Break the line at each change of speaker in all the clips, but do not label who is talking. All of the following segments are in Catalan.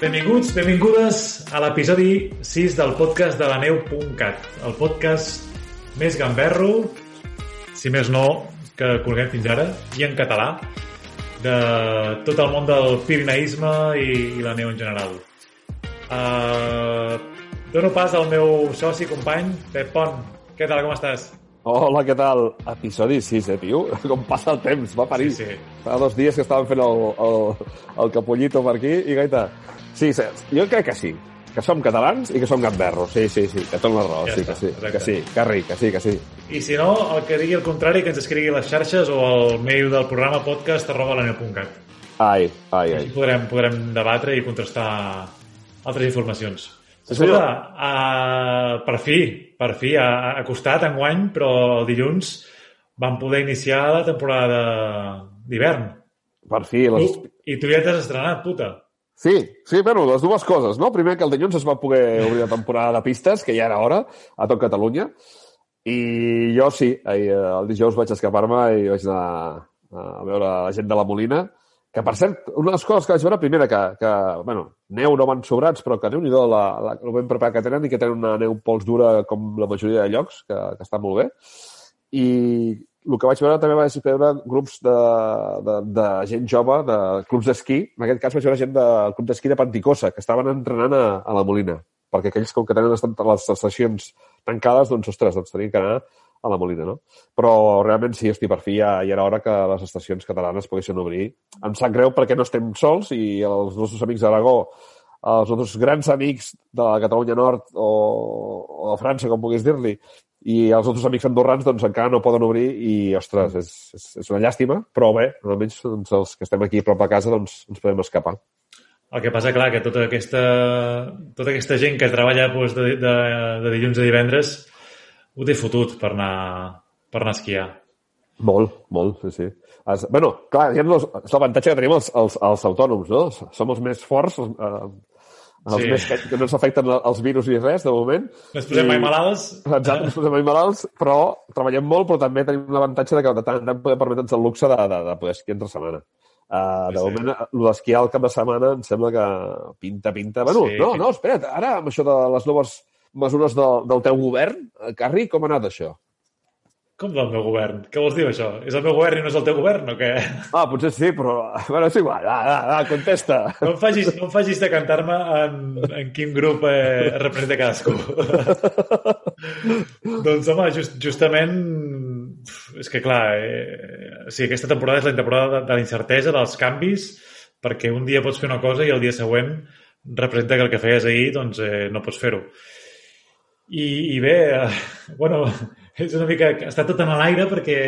Benvinguts, benvingudes a l'episodi 6 del podcast de la neu.cat, el podcast més gamberro, si més no, que coneguem fins ara, i en català, de tot el món del pirineisme i, i la neu en general. Uh, dono pas al meu soci company, Pep Pont. Què tal, com estàs?
Hola, què tal? Episodi 6, eh, tio? Com passa el temps, va parir.
Sí, sí.
Fa dos dies que estàvem fent el, el, el capollito per aquí i gaita. Sí, sí, jo crec que sí. Que som catalans i que som gamberros. Sí, sí, sí, que tot la raó.
Ja
sí,
està,
que sí,
exacte.
que sí, que ric, que sí, que sí.
I si no, el que digui el contrari, que ens escrigui a les xarxes o al mail del programa podcast arroba la neu.cat.
Ai, ai, ai.
Així podrem, podrem debatre i contrastar altres informacions. Escolta, uh, per fi, per fi, ha, ha costat enguany, però el dilluns vam poder iniciar la temporada d'hivern.
Per fi, les...
Tu- I tu ja t'has estrenat, puta.
Sí, sí, bueno, les dues coses, no? Primer que el dilluns es va poder obrir la temporada de pistes, que ja era hora, a tot Catalunya, i jo sí, ahir, eh, el dijous vaig escapar-me i vaig anar a veure la gent de la Molina, que per cert, una de les coses que vaig veure, primera, que, que bueno, neu no van sobrats, però que déu nhi la, la, el ben preparat que tenen i que tenen una neu pols dura com la majoria de llocs, que, que està molt bé. I el que vaig veure també vaig veure grups de, de, de gent jove, de clubs d'esquí. En aquest cas vaig veure gent del club d'esquí de Panticosa, que estaven entrenant a, a la Molina. Perquè aquells, com que tenen les, les estacions tancades, doncs, ostres, doncs tenien que anar a la Molina, no? Però realment sí, hosti, per fi ja, ja era hora que les estacions catalanes poguessin obrir. Em sap greu perquè no estem sols i els nostres amics d'Aragó, els nostres grans amics de la Catalunya Nord o, o de França, com puguis dir-li, i els nostres amics andorrans doncs, encara no poden obrir i, ostres, és, és, és una llàstima, però bé, almenys doncs, els que estem aquí a prop de casa doncs, ens podem escapar.
El que passa, clar, que tota aquesta, tota aquesta gent que treballa doncs, de, de, de dilluns a divendres ho té fotut per anar, per anar a esquiar.
Molt, molt, sí, sí. Es, bueno, clar, hi ha és l'avantatge que tenim els, els, els autònoms, no? Som els més forts, eh, els
Sí.
sí. més que, que no ens afecten els virus ni res, de moment.
No ens posem mai malalts?
Exacte, no ens posem mai malalts, però treballem molt, però també tenim l'avantatge de que de tant en tant podem permetre'ns el luxe de, de, de poder esquiar entre setmana. Uh, de
Sí.
moment, el d'esquiar al cap de setmana em sembla que pinta, pinta... Bueno,
Sí,
no, no, espera't, ara amb això de les noves mesures del, del teu govern, eh, Carri, com ha anat això?
Com del meu govern? Què vols dir això? És el meu govern i no és el teu govern o què?
Ah, potser sí, però... Bueno, és igual, va, va, va, contesta.
No em facis, no em facis de cantar-me en, en quin grup eh, representa cadascú. doncs, home, just, justament... És que, clar, eh, sí, aquesta temporada és la temporada de, de la incertesa, dels canvis, perquè un dia pots fer una cosa i el dia següent representa que el que feies ahir doncs, eh, no pots fer-ho. I, I bé, eh, bueno, és una mica... Està tot en l'aire perquè,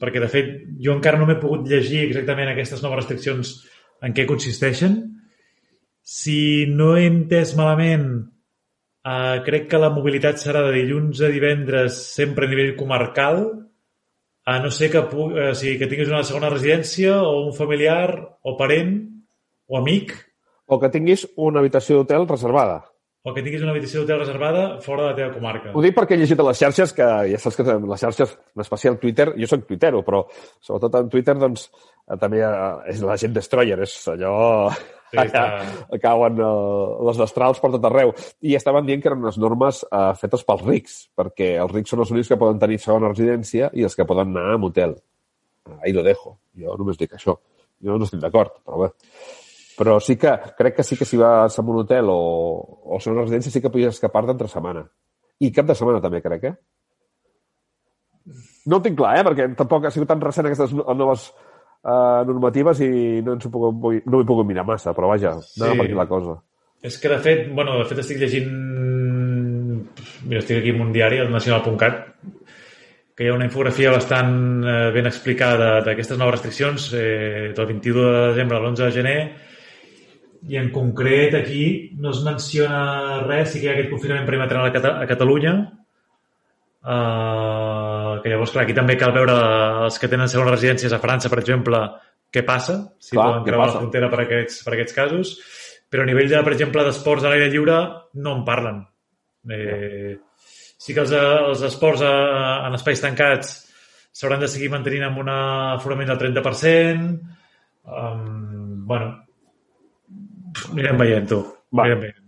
perquè, de fet, jo encara no m'he pogut llegir exactament aquestes noves restriccions en què consisteixen. Si no he entès malament, eh, crec que la mobilitat serà de dilluns a divendres sempre a nivell comarcal, a no ser que, pu- eh, sigui, que tinguis una segona residència o un familiar o parent o amic
O que tinguis una habitació d'hotel reservada.
O que tinguis una habitació d'hotel reservada fora de la teva comarca.
Ho dic perquè he llegit a les xarxes, que ja saps que les xarxes, en especial Twitter, jo soc tuitero, però sobretot en Twitter, doncs, eh, també eh, és la gent destroyer, és allò...
Sí, està-
cauen eh, les destrals per tot arreu. I estaven dient que eren unes normes eh, fetes pels rics, perquè els rics són els únics que poden tenir segona residència i els que poden anar a un hotel. Ahí lo dejo. Jo només dic això. Jo no estic d'acord, però bé. Però sí que, crec que sí que si vas a un hotel o, o una residència sí que podies escapar-te entre setmana. I cap de setmana també, crec, eh? No ho tinc clar, eh? perquè tampoc ha sigut tan recent aquestes no- noves uh, normatives i no, ens ho puc, no m'hi puc mirar massa, però vaja, anava
Sí.
per aquí la cosa.
És que, de fet, bueno, de fet estic llegint... Mira, estic aquí en un diari, el nacional.cat, que hi ha una infografia bastant eh, ben explicada d'aquestes noves restriccions eh, del 21 de desembre a l'11 de gener i en concret aquí no es menciona res, sí que hi ha aquest confinament perimetral a, Cata a Catalunya eh, que llavors, clar, aquí també cal veure els que tenen segones residències a França, per exemple, què passa, si
Clar,
poden creuar la frontera per aquests, per aquests casos, però a nivell, de, per exemple, d'esports a l'aire lliure no en parlen. Eh, sí que els, els esports a, en espais tancats s'hauran de seguir mantenint amb un aforament del 30%. Um, bueno, anirem veient, tu.
Va.
Anirem veient.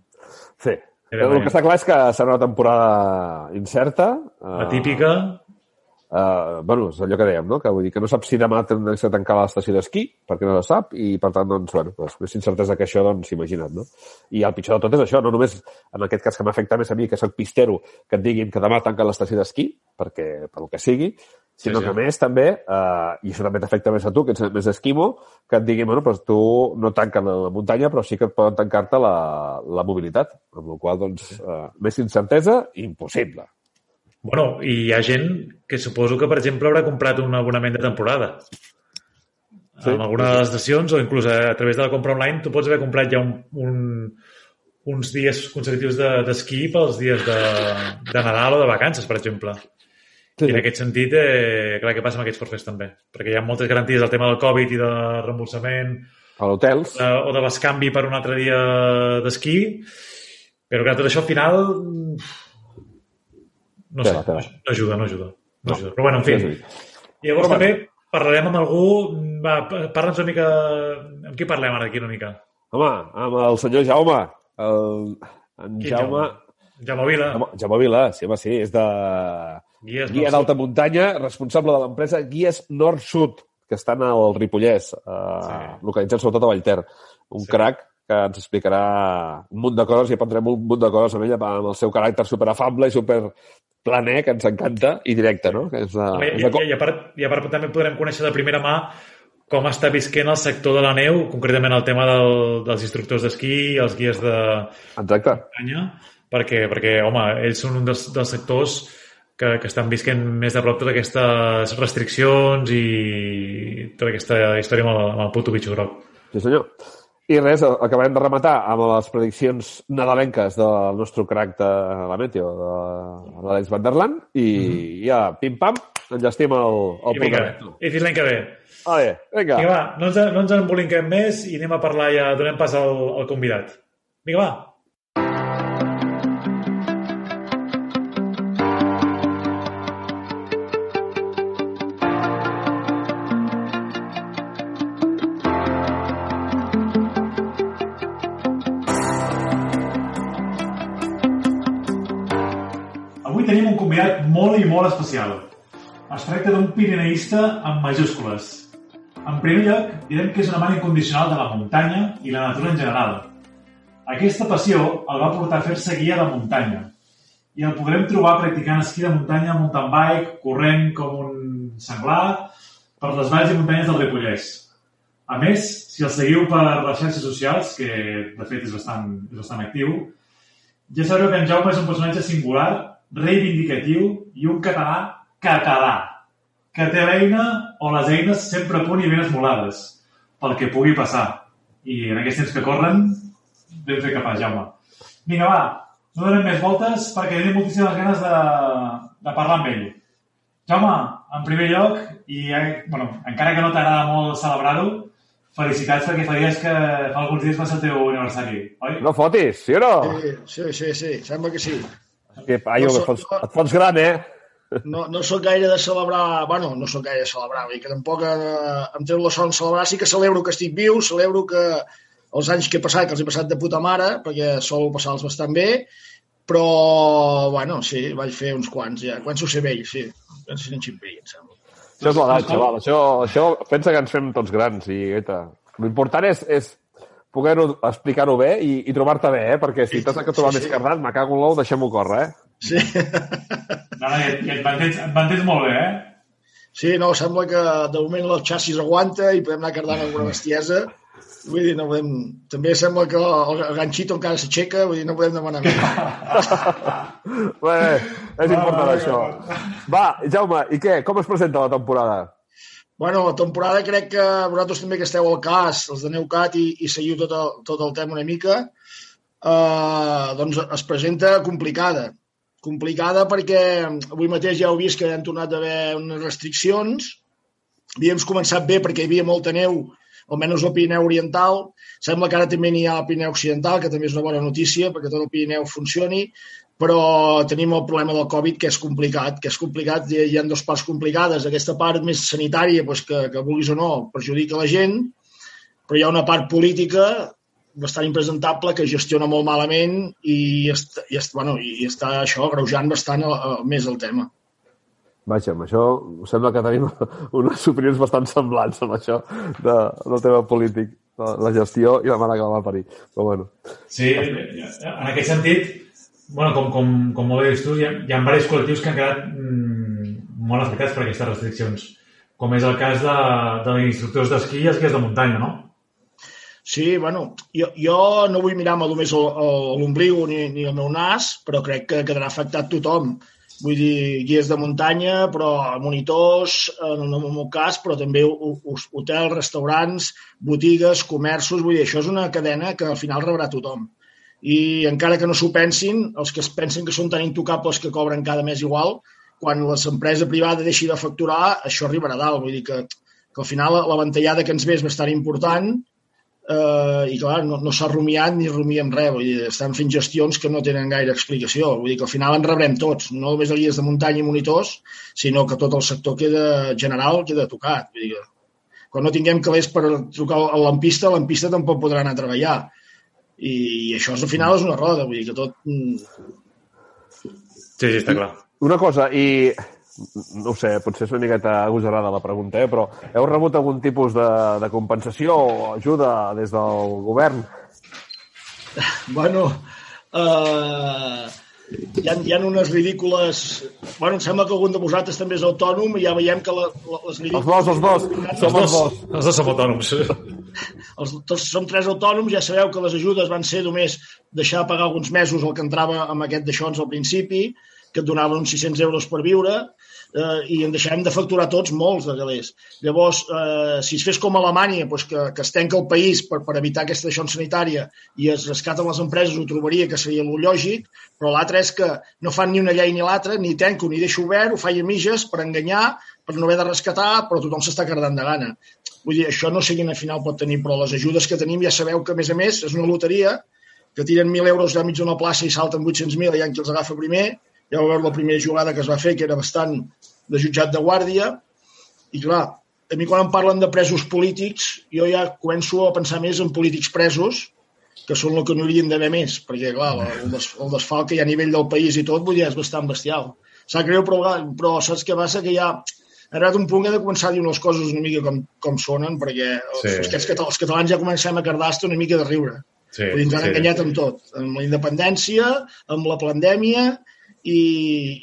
Sí.
Era
el
bé.
que està clar és que serà una temporada incerta.
Atípica.
Uh, bueno, és allò que dèiem, no? Que vull dir que no sap si demà tindrà que tancar l'estació d'esquí, perquè no se sap, i per tant, doncs, bueno, doncs, més incertesa que això, doncs, imagina't, no? I el pitjor de tot és això, no només en aquest cas que m'afecta més a mi, que soc pistero, que et diguin que demà tanca l'estació d'esquí, perquè, pel que sigui, sinó
Sí, sí.
que més també, uh, i això també t'afecta més a tu, que ets més esquimo, que et diguin, bueno, doncs tu no tanquen la muntanya, però sí que et poden tancar-te la, la mobilitat, amb la qual cosa, doncs, uh, més incertesa, impossible.
Bueno, i hi ha gent que suposo que, per exemple, haurà comprat un abonament de temporada.
Sí.
En alguna de les estacions o inclús a, a través de la compra online tu pots haver comprat ja un, un, uns dies consecutius de- d'esquí de, pels dies de, de Nadal o de vacances, per exemple.
Sí.
I en aquest sentit, eh, clar, què passa amb aquests forfers també? Perquè hi ha moltes garanties del tema del Covid i de reembolsament
A hotels,
o de bescanvi per un altre dia d'esquí, però clar, tot això al final no sé,
tela.
no ajuda, no ajuda. No.
No.
ajuda. Però bueno, en fi.
Sí, sí.
Llavors
Però
també parlarem amb algú... Va, parla'ns una mica... Amb qui parlem ara aquí una mica?
Home, amb el senyor Jaume. El, en
Quin
Jaume...
Jaume Vila.
Jaume, Jaume Vila, sí, home, sí, és de
Guies
guia d'alta muntanya, responsable de l'empresa Guies Nord-Sud, que estan al Ripollès, eh,
Sí.
localitzat sobretot a Vallter. Un
Sí.
crac que ens explicarà un munt de coses i aprendrem un munt de coses amb ell, amb el seu caràcter superafable i super planer, que ens encanta, i directe, no? Que és de,
Home,
és
I,
de...
i, i, a part, I a part també podrem conèixer de primera mà com està visquent el sector de la neu, concretament el tema del, dels instructors d'esquí, els guies de
Exacte.
muntanya, perquè, perquè home, ells són un dels, dels sectors que, que estan visquent més de prop totes aquestes restriccions i tota aquesta història amb el, amb el puto bitxo groc.
Sí, senyor. I res, acabarem de rematar amb les prediccions nadalenques del nostre crac de la Meteo, de l'Àlex Van der Land, i ja, pim-pam, enllestim el, el
I vinga, i fins l'any que ve.
Vale, vinga.
Vinga, va, no ens, no ens emboliquem més i anem a parlar ja, donem pas al, al convidat. Vinga, va. Molt especial. Es tracta d'un pirineista amb majúscules. En primer lloc, direm que és un amant incondicional de la muntanya i la natura en general. Aquesta passió el va portar a fer-se guia de muntanya i el podrem trobar practicant esquí de muntanya, mountain bike, corrent com un senglar per les valls i muntanyes del Ripollès. A més, si el seguiu per les xarxes socials, que de fet és bastant, és bastant actiu, ja sabreu que en Jaume és un personatge singular, reivindicatiu i un català català, que té l'eina o les eines sempre a punt i ben esmolades, pel que pugui passar. I en aquests temps que corren, ben fer capaç, Jaume. Vinga, va, no donem més voltes perquè tenim moltíssimes ganes de, de parlar amb ell. Jaume, en primer lloc, i eh, bueno, encara que no t'agrada molt celebrar-ho, felicitats perquè fa dies que fa alguns dies va ser el teu aniversari, oi?
No fotis, sí o no?
Sí, sí, sí, sembla que sí.
Que, paio,
No
no
sóc-
et, fots, et fots gran, eh?
No, no sóc gaire de celebrar... Bueno, no sóc gaire de celebrar, vull dir que tampoc eh, em treu la son celebrar. Sí que celebro que estic viu, celebro que els anys que he passat, que els he passat de puta mare, perquè sol passar-los bastant bé, però, bueno, sí, vaig fer uns quants ja. Quan s'ho sé vell, sí. Penso ser un ximpell, em sembla.
Això és l'edat, xaval. Això, això pensa que ens fem tots grans i, guaita, l'important és, és poder-ho explicar-ho bé i, i trobar-te bé, eh? Perquè si t'has de trobar
Sí,
més
sí.
cardat, me cago en l'ou, deixem-ho córrer, eh?
Sí.
No, no, i et mantens, et mantens molt bé, eh?
Sí, no, sembla que de moment el xassis aguanta i podem anar cardant alguna bestiesa. Vull dir, no podem... També sembla que el ganxito encara s'aixeca, vull dir, no podem demanar més.
Bé, és important això. Va, Jaume, i què? Com es presenta la temporada?
Bueno, la temporada crec que vosaltres també que esteu al cas, els de Neucat, i, i seguiu tot el, tot el tema una mica, eh, doncs es presenta complicada complicada perquè avui mateix ja heu vist que han tornat a haver unes restriccions. Havíem començat bé perquè hi havia molta neu, almenys al Pirineu Oriental. Sembla que ara també n'hi ha al Pirineu Occidental, que també és una bona notícia perquè tot el Pirineu funcioni, però tenim el problema del Covid, que és complicat, que és complicat, hi ha dues parts complicades. Aquesta part més sanitària, doncs, que, que vulguis o no, perjudica la gent, però hi ha una part política bastant impresentable que gestiona molt malament i, est, i, est, bueno, i està això greujant bastant el, el, més el tema.
Vaja, amb això sembla que tenim unes opinions bastant semblants amb això de, del tema polític, la gestió i la mare que la va parir. Però bueno.
Sí, en aquest sentit, bueno, com, com, com molt bé dius tu, hi ha, hi ha diversos col·lectius que han quedat mm, molt afectats per aquestes restriccions, com és el cas de, de instructors d'esquí i esquís de muntanya, no?
Sí, bueno, jo, jo no vull mirar-me només l'ombliu ni, ni el meu nas, però crec que quedarà afectat tothom. Vull dir, guies de muntanya, però monitors, en el meu cas, però també hotels, restaurants, botigues, comerços, vull dir, això és una cadena que al final rebrà tothom. I encara que no s'ho pensin, els que es pensen que són tan intocables que cobren cada mes igual, quan l'empresa privada deixi de facturar, això arribarà a dalt. Vull dir que, que al final la ventallada que ens ve és bastant important eh, i clar, no, no s'ha rumiat ni rumiem res, vull dir, estan fent gestions que no tenen gaire explicació, vull dir que al final en rebrem tots, no només els guies de muntanya i monitors, sinó que tot el sector queda general, queda tocat, vull dir que quan no tinguem calés per trucar a l'ampista, l'ampista tampoc podrà anar a treballar. I, I això al final és una roda, vull dir que tot... Mm.
Sí, sí, està clar.
Una cosa, i no ho sé, potser és una miqueta agosarada la pregunta, eh? però heu rebut algun tipus de, de compensació o ajuda des del govern?
Bueno, eh, hi, ha, hi ha unes ridícules... Bueno, em sembla que algun de vosaltres també és autònom i ja veiem que la, les
ridícules... Els dos, els dos. Som els dos.
Els dos som autònoms.
Els, tots som tres autònoms, ja sabeu que les ajudes van ser només deixar pagar alguns mesos el que entrava amb aquest d'aixons al principi, que et donaven uns 600 euros per viure, eh, i en deixarem de facturar tots molts de galers. Llavors, eh, si es fes com a Alemanya, doncs que, que es tanca el país per, per evitar aquesta deixó sanitària i es rescaten les empreses, ho trobaria que seria el lògic, però l'altre és que no fan ni una llei ni l'altra, ni tanco ni deixo obert, ho faig a mitges per enganyar, per no haver de rescatar, però tothom s'està cardant de gana. Vull dir, això no sé quina final pot tenir, però les ajudes que tenim ja sabeu que, a més a més, és una loteria, que tiren 1.000 euros de mig d'una plaça i salten 800.000 i hi ha qui els agafa primer, ja vau veure la primera jugada que es va fer, que era bastant de jutjat de guàrdia, i clar, a mi quan em parlen de presos polítics, jo ja començo a pensar més en polítics presos, que són el que no haurien d'haver més, perquè, clar, el, des, el desfalt que hi ha a nivell del país i tot, vull dir, és bastant bestial. Sap greu, però, però saps què passa? Que ja ha arribat un punt que he de començar a dir les coses una mica com, com sonen, perquè sí. els, els, els catalans ja comencem a cardar una mica de riure. Sí, Vull dir, ens han sí. enganyat amb tot, amb la independència, amb la pandèmia, i,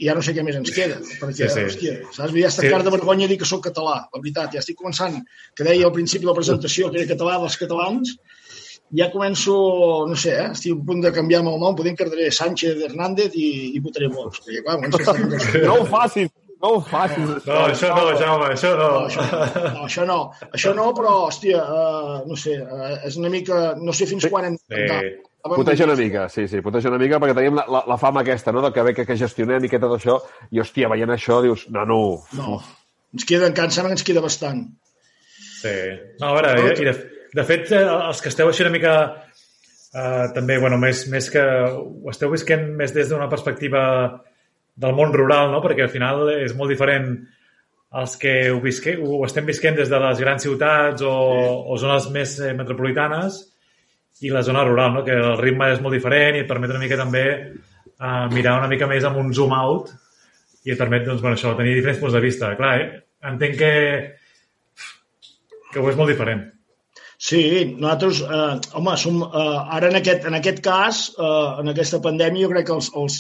i ja no sé què més ens queda, perquè, sí, sí. hòstia, saps? Ja està sí. de vergonya dir que sóc català, la veritat, ja estic començant, que deia al principi de la presentació que era català dels catalans, ja començo, no sé, eh? estic a punt de canviar el nom, podem quedar Sánchez Hernández i, i votaré Vox, perquè clar,
no ho facis, no ho facis.
No, això no, Jaume, això no.
No, això no, no, això no, això no però, hòstia, uh, no sé, uh, és una mica, no sé fins sí. quan hem...
Sí. Puteja una mica, sí, sí, puteja una mica, perquè tenim la, la, la fama aquesta, no?, de que bé que, que gestionem i que tot això, i, hòstia, veient això, dius, no, no...
No, ens queda, encara sembla que ens queda bastant.
Sí. No, a veure, i, i de, de fet, eh, els que esteu així una mica eh, també, bueno, més, més que ho esteu visquent més des d'una perspectiva del món rural, no? Perquè al final és molt diferent els que ho, visque, ho estem visquent des de les grans ciutats o, sí. o zones més eh, metropolitanes i la zona rural, no? que el ritme és molt diferent i et permet una mica també uh, mirar una mica més amb un zoom out i et permet, doncs, bueno, això, tenir diferents punts de vista. Clar, eh? entenc que, que ho és molt diferent.
Sí, nosaltres, eh, home, som, eh, ara en aquest, en aquest cas, eh, en aquesta pandèmia, jo crec que els, els,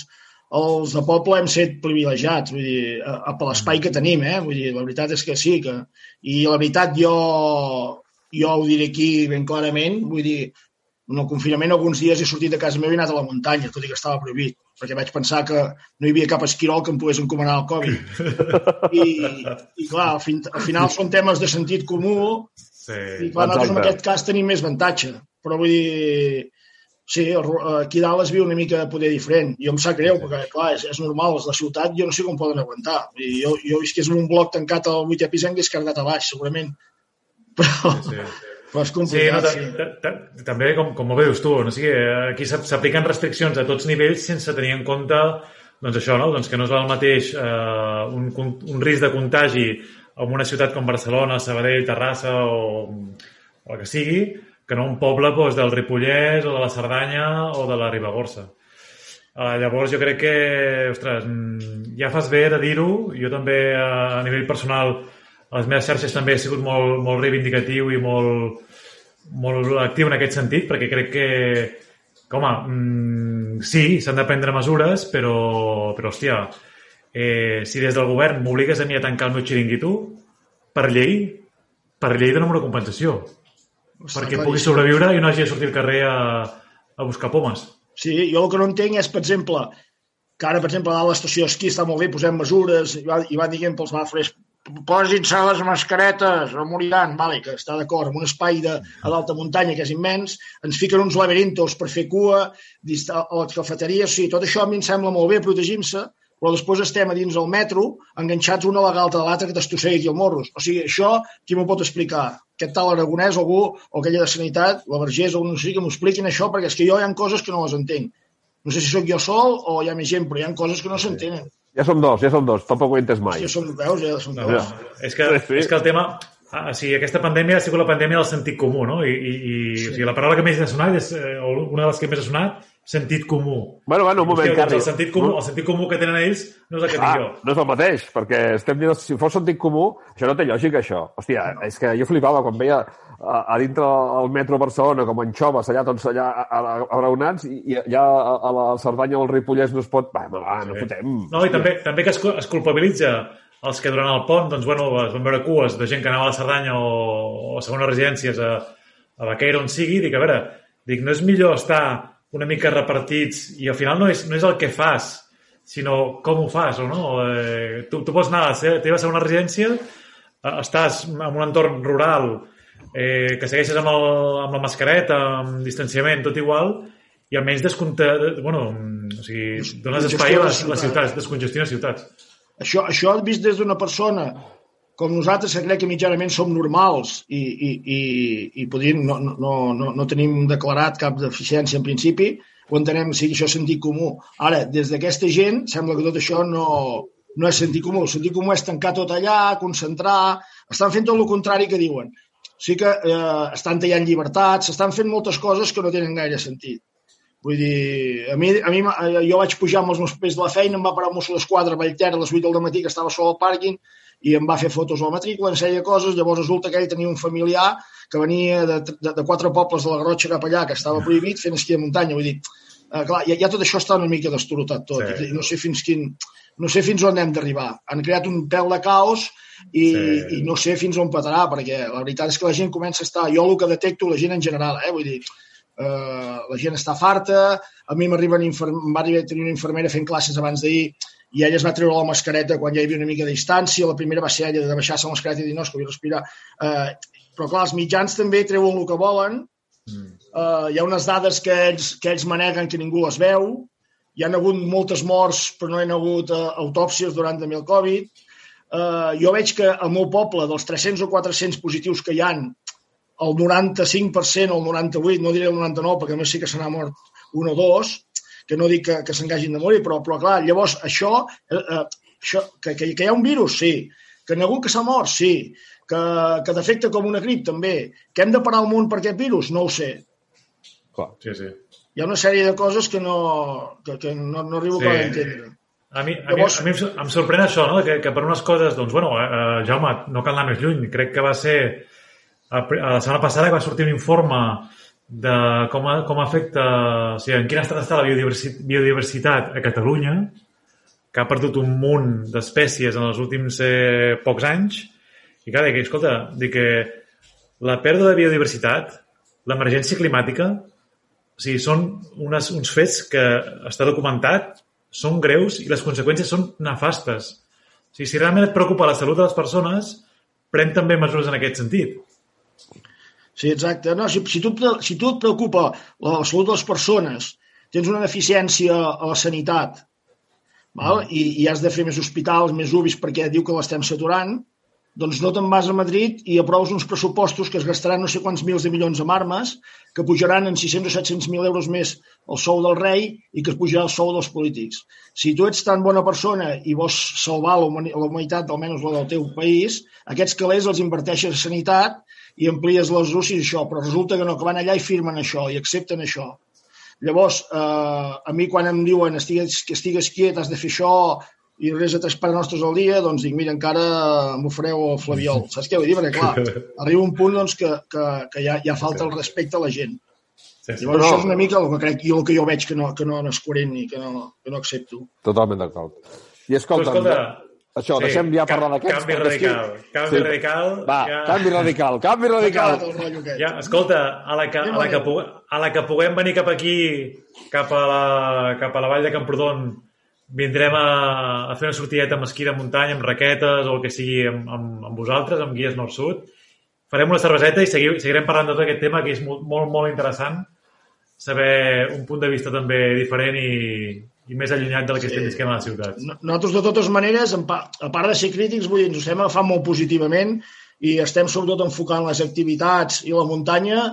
els de poble hem set privilegiats, vull dir, a, a per l'espai que tenim, eh? Vull dir, la veritat és que sí, que... I la veritat jo, jo ho diré aquí ben clarament, vull dir, en el confinament alguns dies he sortit de casa meva i he anat a la muntanya, tot i que estava prohibit, perquè vaig pensar que no hi havia cap esquirol que em pogués encomanar el Covid. I, i clar, al, fin, al final són temes de sentit comú
Sí.
i clar, nosaltres en aquest cas tenim més avantatge. Però vull dir, sí, ru- aquí dalt es viu una mica poder diferent. I em sap greu, perquè clar, és, és normal, els de ciutat jo no sé com poden aguantar. Dir, jo, jo visqués en un bloc tancat al vuitè pis em hagués carregat a baix, segurament. Però,
Sí.
però és
Sí, no,
complicat, sí.
ta- ta- també, com, com bé dius tu, no? o sigui, eh, aquí s'ap- s'apliquen restriccions a tots nivells sense tenir en compte doncs això, no? doncs que no és el mateix eh, un, un risc de contagi en una ciutat com Barcelona, Sabadell, Terrassa o, o el que sigui, que no un poble doncs, del Ripollès o de la Cerdanya o de la Ribagorça. Uh, llavors jo crec que, ostres, mm, ja fas bé de dir-ho. Jo també, uh, a nivell personal, a les meves xarxes també he sigut molt, molt reivindicatiu i molt, molt actiu en aquest sentit, perquè crec que, que home, mm, sí, s'han de prendre mesures, però, però hòstia, eh, si des del govern m'obligues a mi a tancar el meu xiringuito, per llei, per llei donem una compensació, perquè pugui sobreviure i no hagi de sortir al carrer a, a buscar pomes.
Sí, jo el que no entenc és, per exemple, que ara, per exemple, a l'estació d'esquí està molt bé, posem mesures, i, va, i van dient pels bafres, posin-se les mascaretes, no moriran, vale, que està d'acord, en un espai de, a l'alta muntanya que és immens, ens fiquen uns laberintos per fer cua, a les cafeteries, sí, tot això a mi em sembla molt bé, protegim-se, però després estem a dins del metro, enganxats una a la galta de l'altra que t'estossegui aquí el morros. O sigui, això, qui m'ho pot explicar? Aquest tal aragonès o algú, o aquella de sanitat, la Vergés o no sé, que m'ho expliquin això, perquè és que jo hi ha coses que no les entenc. No sé si sóc jo sol o hi ha més gent, però hi ha coses que no s'entenen.
Ja som dos, ja som dos. Tampoc ho he entès mai.
Ja són, veus, ja són
No,
dos.
és, que,
Sí, sí.
és que el tema... Ah, o sigui, aquesta pandèmia ha sigut la pandèmia del sentit comú, no? I, i, i o sigui, la paraula que més ha sonat és, eh, o una de les que més ha sonat, sentit comú.
Bueno, bueno, un moment,
Hòstia, doncs
Carri.
el, sentit comú, el sentit comú que tenen ells no és el que tinc
Ah,
jo.
no és el mateix, perquè estem dient, si fos sentit comú, això no té lògica, això. Hòstia, és que jo flipava quan veia a, a dintre el metro Barcelona, com en xoves, allà tots allà abraonats, i, allà a, a la Cerdanya o el Ripollès no es pot... Va, va, no
Sí.
fotem.
No, i també, també que es, es culpabilitza els que durant el pont, doncs, bueno, es van veure cues de gent que anava a la Cerdanya o, o a segones residències a, a Baqueira, on sigui, dic, a veure, dic, no és millor estar una mica repartits i al final no és, no és el que fas, sinó com ho fas, o no? Eh, tu, tu pots anar a la teva segona residència, eh, estàs en un entorn rural, eh, que segueixes amb, el, amb la mascareta, amb distanciament, tot igual, i almenys descompta... Bueno, o sigui, dones espai a les, les ciutats, descongestiona ciutats.
Això, això vist des d'una persona com nosaltres, que crec que mitjanament som normals i, i, i, i podríem, no, no, no, no tenim declarat cap deficiència en principi, ho entenem, sí, això és sentit comú. Ara, des d'aquesta gent, sembla que tot això no, no és sentit comú. El sentit comú és tancar tot allà, concentrar... Estan fent tot el contrari que diuen. Sí que eh, estan tallant llibertats, s'estan fent moltes coses que no tenen gaire sentit. Vull dir, a mi, a mi eh, jo vaig pujar amb els meus papers de la feina, em va parar un mosso d'esquadra a Vallter a les 8 del matí, que estava sol al pàrquing, i em va fer fotos a la matrícula, ens feia coses, llavors resulta que ell tenia un familiar que venia de, de, de quatre pobles de la Garrotxa cap allà, que estava prohibit fent esquí de muntanya. Vull dir, eh, clar, ja, ja tot això està una mica destorotat tot.
Sí.
Sí. No sé fins quin, no sé fins on hem d'arribar. Han creat un pèl de caos i,
Sí.
i no sé fins on petarà, perquè la veritat és que la gent comença a estar... Jo el que detecto, la gent en general, eh, vull dir, eh, la gent està farta, a mi infer... arribar a tenir una infermera fent classes abans d'ahir i ella es va treure la mascareta quan ja hi havia una mica de distància, la primera va ser ella de baixar-se la mascareta i dir no, és que vull respirar. Eh, però clar, els mitjans també treuen el que volen,
Mm.
Uh, hi ha unes dades que ells, que ells maneguen que ningú les veu. Hi ha hagut moltes morts, però no hi ha hagut uh, autòpsies durant també el Covid. Uh, jo veig que al meu poble, dels 300 o 400 positius que hi han, el 95% o el 98%, no diré el 99% perquè només sí que se n'ha mort un o dos, que no dic que, que s'engagin de morir, però, però clar, llavors això, eh, eh, això que, que, que hi ha un virus, sí, que n'hi ha que s'ha mort, sí, que, que defecta com una grip, també, que hem de parar el món per aquest virus, no ho sé.
Clar.
Sí, sí.
Hi ha una sèrie de coses que no, que, que no, no arribo
Sí.
a entendre.
A mi, a, mi,
Llavors-
a mi em sor- em sorprèn això, no? que, que per unes coses, doncs, bueno, eh, Jaume, no cal anar més lluny. Crec que va ser a, a la setmana passada que va sortir un informe de com, a, com afecta, o sigui, en quin estat està la biodiversitat, biodiversitat a Catalunya, que ha perdut un munt d'espècies en els últims eh, pocs anys, i clar, dic, escolta, dic que la pèrdua de biodiversitat, l'emergència climàtica, o sigui, són unes, uns fets que està documentat, són greus i les conseqüències són nefastes. O sigui, si realment et preocupa la salut de les persones, pren també mesures en aquest sentit.
Sí, exacte. No, si, si, tu, si tu et preocupa la, la salut de les persones, tens una deficiència a la sanitat val? I, i has de fer més hospitals, més UBIs perquè diu que l'estem saturant, doncs no te'n vas a Madrid i aproves uns pressupostos que es gastaran no sé quants mils de milions amb armes, que pujaran en 600 o 700 mil euros més el sou del rei i que es pujarà el sou dels polítics. Si tu ets tan bona persona i vols salvar la humanitat, almenys la del teu país, aquests calés els inverteixes a sanitat i amplies les UCI i això, però resulta que no, que van allà i firmen això i accepten això. Llavors, eh, a mi quan em diuen estigues, que estigues quiet, has de fer això i resa tres pares nostres al dia, doncs dic, mira, encara m'ho fareu el flaviol. Saps què vull dir? Perquè, clar, arriba un punt doncs, que, que, que ja, ja falta el respecte a la gent. Sí, sí. Llavors, no. això és una mica el que crec i el que jo veig que no, que no, és coherent i que no, que no accepto.
Totalment d'acord. I escolta, escolta això, sí, deixem ja parlar d'aquests.
Canvi radical. Canvi sí. radical.
Va, ja... canvi radical, canvi radical.
Ja, escolta, a la, que, a, la que, a la que puguem venir cap aquí, cap a la, cap a la vall de Camprodon, vindrem a, a fer una sortideta amb esquí de muntanya, amb raquetes o el que sigui amb, amb, amb vosaltres, amb guies nord-sud. Farem una cerveseta i segui, seguirem parlant de tot aquest tema que és molt, molt, molt interessant saber un punt de vista també diferent i, i més allunyat del que sí. estem visquent a la ciutat.
Nosaltres, de totes maneres, a part de ser crítics, vull dir, ens ho estem agafant molt positivament i estem sobretot enfocant les activitats i la muntanya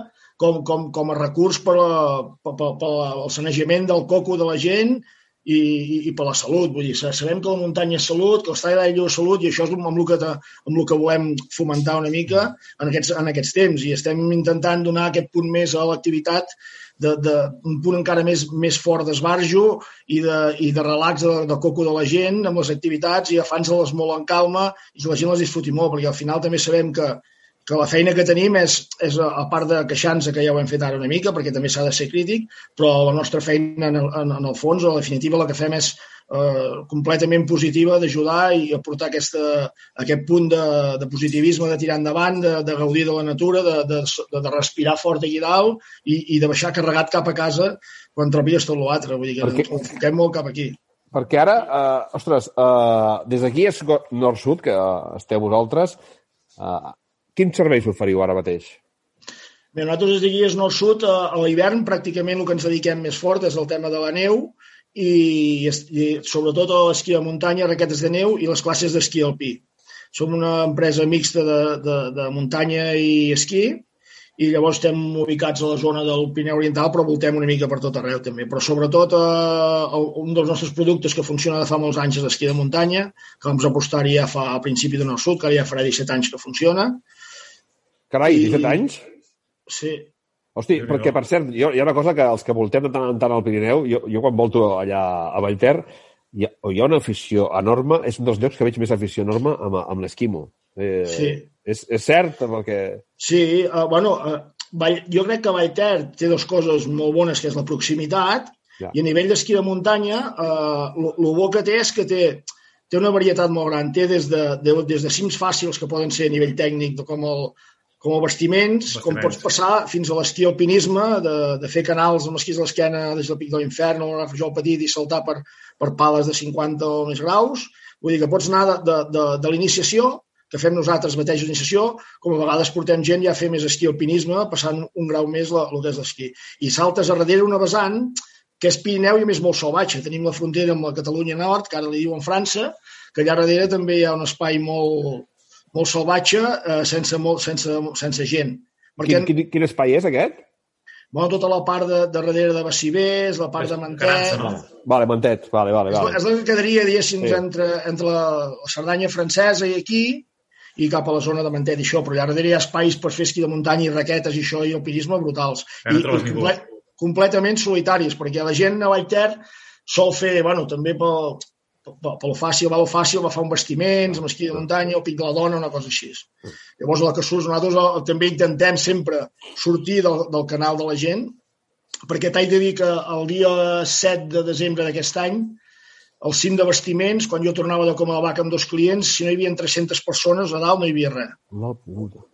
com, com, com a recurs per, la, per, per, per el sanejament del coco de la gent i, i, i per la salut. Vull dir, sabem que la muntanya és salut, que l'estadi d'aigua és salut i això és amb el, que, amb el que volem fomentar una mica en aquests, en aquests temps i estem intentant donar aquest punt més a l'activitat de, de, un punt encara més, més fort d'esbarjo i de, i de relax de, de coco de la gent amb les activitats i agafant-se-les molt en calma i que la gent les disfruti molt, perquè al final també sabem que, que la feina que tenim és, és a part de queixar-nos, que ja ho hem fet ara una mica, perquè també s'ha de ser crític, però la nostra feina en el, en, el fons, a la definitiva, la que fem és eh, completament positiva d'ajudar i aportar aquesta, aquest punt de, de positivisme, de tirar endavant, de, de gaudir de la natura, de, de, de respirar fort aquí dalt i, i de baixar carregat cap a casa quan treballes tot l'altre. Vull dir que Perquè... ens enfoquem molt cap aquí.
Perquè ara, eh, ostres, eh, des d'aquí és nord-sud, que uh, esteu vosaltres, eh, quins serveis oferiu ara mateix?
Bé, nosaltres des d'aquí és nord-sud, a l'hivern pràcticament el que ens dediquem més fort és el tema de la neu, i, i sobretot a l'esquí de muntanya, raquetes de neu i les classes d'esquí alpí. Som una empresa mixta de, de, de muntanya i esquí i llavors estem ubicats a la zona del Pirineu Oriental, però voltem una mica per tot arreu també. Però sobretot eh, un dels nostres productes que funciona de fa molts anys és l'esquí de muntanya, que vam apostar-hi ja fa a principi de nord sud, que ja farà 17 anys que funciona.
Carai, 17 I, anys?
Sí,
Hosti, sí, perquè, per cert, jo, hi ha una cosa que els que voltem de tant en tant al Pirineu, jo, jo quan volto allà a Vallter, hi ha, hi ha una afició enorme, és un dels llocs que veig més afició enorme amb, amb l'esquimo. Eh, sí. És, és cert perquè...
Sí, uh, bueno, uh, Vall, jo crec que Vallter té dues coses molt bones, que és la proximitat, ja. i a nivell d'esquí de muntanya, uh, el bo que té és que té, té una varietat molt gran. Té des de, de, des de cims fàcils, que poden ser a nivell tècnic, com el, com a vestiments, vestiments, com pots passar fins a l'esquí alpinisme, de, de fer canals amb esquís a l'esquena des del pic de l'infern o agafar el petit i saltar per, per pales de 50 o més graus. Vull dir que pots anar de, de, de, de l'iniciació, que fem nosaltres mateixos d'iniciació, com a vegades portem gent ja a fer més esquí alpinisme, passant un grau més el que és l'esquí. I saltes a darrere una vessant que és Pirineu i més molt salvatge. Tenim la frontera amb la Catalunya Nord, que ara li diuen França, que allà darrere també hi ha un espai molt, molt salvatge, eh, sense, molt, sense, sense gent.
Perquè, quin, quin, quin espai és aquest?
Bueno, tota la part de, de darrere de Bacibés, la part de Mantet...
No? Vale, Mantet, vale, vale. vale.
És, és la que quedaria, diguéssim, sí. entre, entre la, la Cerdanya francesa i aquí, i cap a la zona de Mantet i això, però allà darrere hi ha espais per fer esquí de muntanya i raquetes i això i alpinisme brutals.
I, i comple
completament solitaris, perquè la gent a Vallter sol fer, bueno, també pel, pel fàcil, va lo fàcil, va fer un vestiments, amb esquí de muntanya, pic de la dona, una cosa així. Llavors, la que surt, nosaltres el, també intentem sempre sortir del, del canal de la gent, perquè t'haig de dir que el dia 7 de desembre d'aquest any, al cim de vestiments, quan jo tornava de com a la vaca amb dos clients, si no hi havia 300 persones, a dalt no hi havia res.
La puta.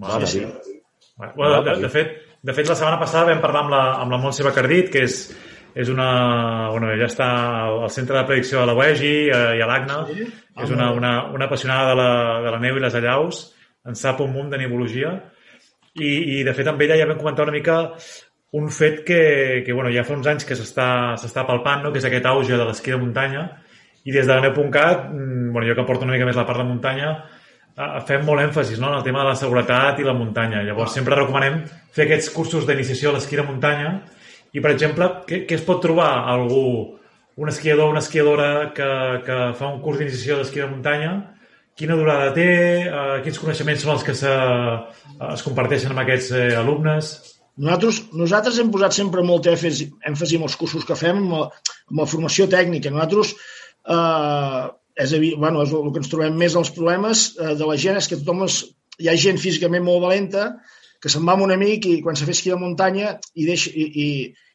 Vale. Sí, sí. Bueno, de, de, fet, de fet, la setmana passada vam parlar amb la, amb la Montse Bacardit, que és, és una... Bueno, ja està al centre de predicció de la UEGI eh, i a l'ACNA. Sí? És una, una, una apassionada de la, de la neu i les allaus. En sap un munt de nebologia. I, I, de fet, amb ella ja vam comentar una mica un fet que, que bueno, ja fa uns anys que s'està palpant, no? que és aquest auge de l'esquí de muntanya, i des de la neu.cat, mm, bueno, jo que porto una mica més la part de muntanya, fem molt èmfasis no? en el tema de la seguretat i la muntanya. Llavors, sempre recomanem fer aquests cursos d'iniciació a l'esquí de muntanya i, per exemple, què, què es pot trobar algú, un esquiador o una esquiadora que, que fa un curs d'iniciació d'esquí de muntanya, quina durada té, eh, quins coneixements són els que se, eh, es comparteixen amb aquests eh, alumnes?
Nosaltres, nosaltres hem posat sempre molt èmfasi, èmfasi en els cursos que fem, amb la, amb la formació tècnica. Nosaltres eh, és, bueno, és el que ens trobem més els problemes eh, de la gent és que tothom és, hi ha gent físicament molt valenta que se'n va amb un amic i quan se fa esquí de muntanya i, deixa, i, i,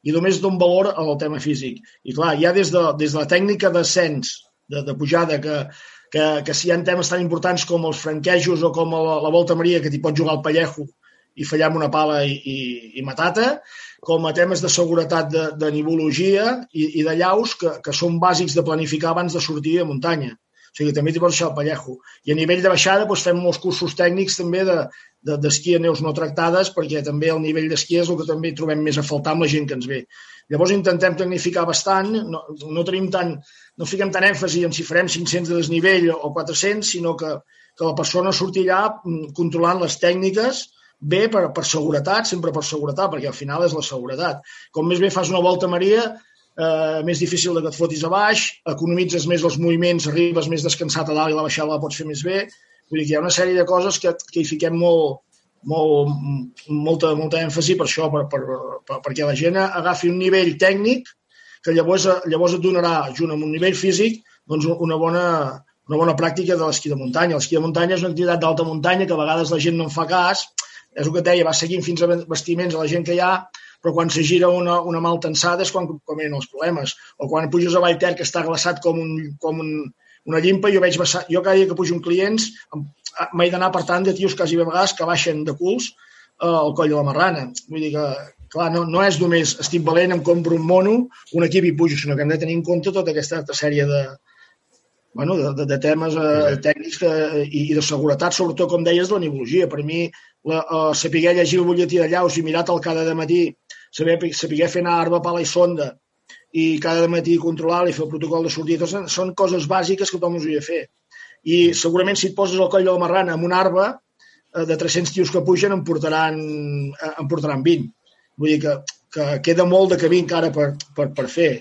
i només don valor al tema físic. I clar, ja des de, des de la tècnica d'ascens, de, de pujada, que, que, que si hi ha temes tan importants com els franquejos o com la, la Volta Maria, que t'hi pots jugar al pellejo i fallar amb una pala i, i, i matata, com a temes de seguretat de, de nivologia i, i de llaus que, que són bàsics de planificar abans de sortir a muntanya. O sigui, també t'hi pots deixar el pellejo. I a nivell de baixada doncs, fem molts cursos tècnics també de, d'esquí a neus no tractades, perquè també el nivell d'esquí és el que també trobem més a faltar amb la gent que ens ve. Llavors intentem tecnificar bastant, no, no tenim tant, no fiquem tant èmfasi en si farem 500 de desnivell o 400, sinó que, que la persona sortirà mm, controlant les tècniques, bé per, per seguretat, sempre per seguretat, perquè al final és la seguretat. Com més bé fas una volta Maria, eh, més difícil que et fotis a baix, economitzes més els moviments, arribes més descansat a dalt i la baixada la pots fer més bé. Vull dir que hi ha una sèrie de coses que, que hi fiquem molt, molt, molta, molta èmfasi per això, per, per, per, perquè la gent agafi un nivell tècnic que llavors, llavors et donarà, junt amb un nivell físic, doncs una bona, una bona pràctica de l'esquí de muntanya. L'esquí de muntanya és una activitat d'alta muntanya que a vegades la gent no en fa cas és el que et deia, va seguint fins a vestiments a la gent que hi ha, però quan se gira una, una mal tensada és quan comencen els problemes. O quan puges a Vallter, que està glaçat com, un, com un, una llimpa, jo veig vessar, jo cada dia que pujo un clients m'he d'anar per tant de tios quasi a vegades que baixen de culs eh, al coll de la marrana. Vull dir que, clar, no, no és només estic valent, em compro un mono, un equip i pujo, sinó que hem de tenir en compte tota aquesta sèrie de, bueno, de, de, de temes eh, tècnics que, i, i de seguretat, sobretot, com deies, de la nivologia. Per mi, la, uh, saber llegir el butlletí de llaus i mirar-te'l cada matí, saber, saber fer anar arba, pala i sonda i cada matí controlar i fer el protocol de sortida, són, són coses bàsiques que tothom us hauria de fer. I segurament si et poses al coll de la marrana amb una arba, eh, de 300 tios que pugen en portaran, eh, en portaran 20. Vull dir que, que queda molt de camí encara per, per, per fer.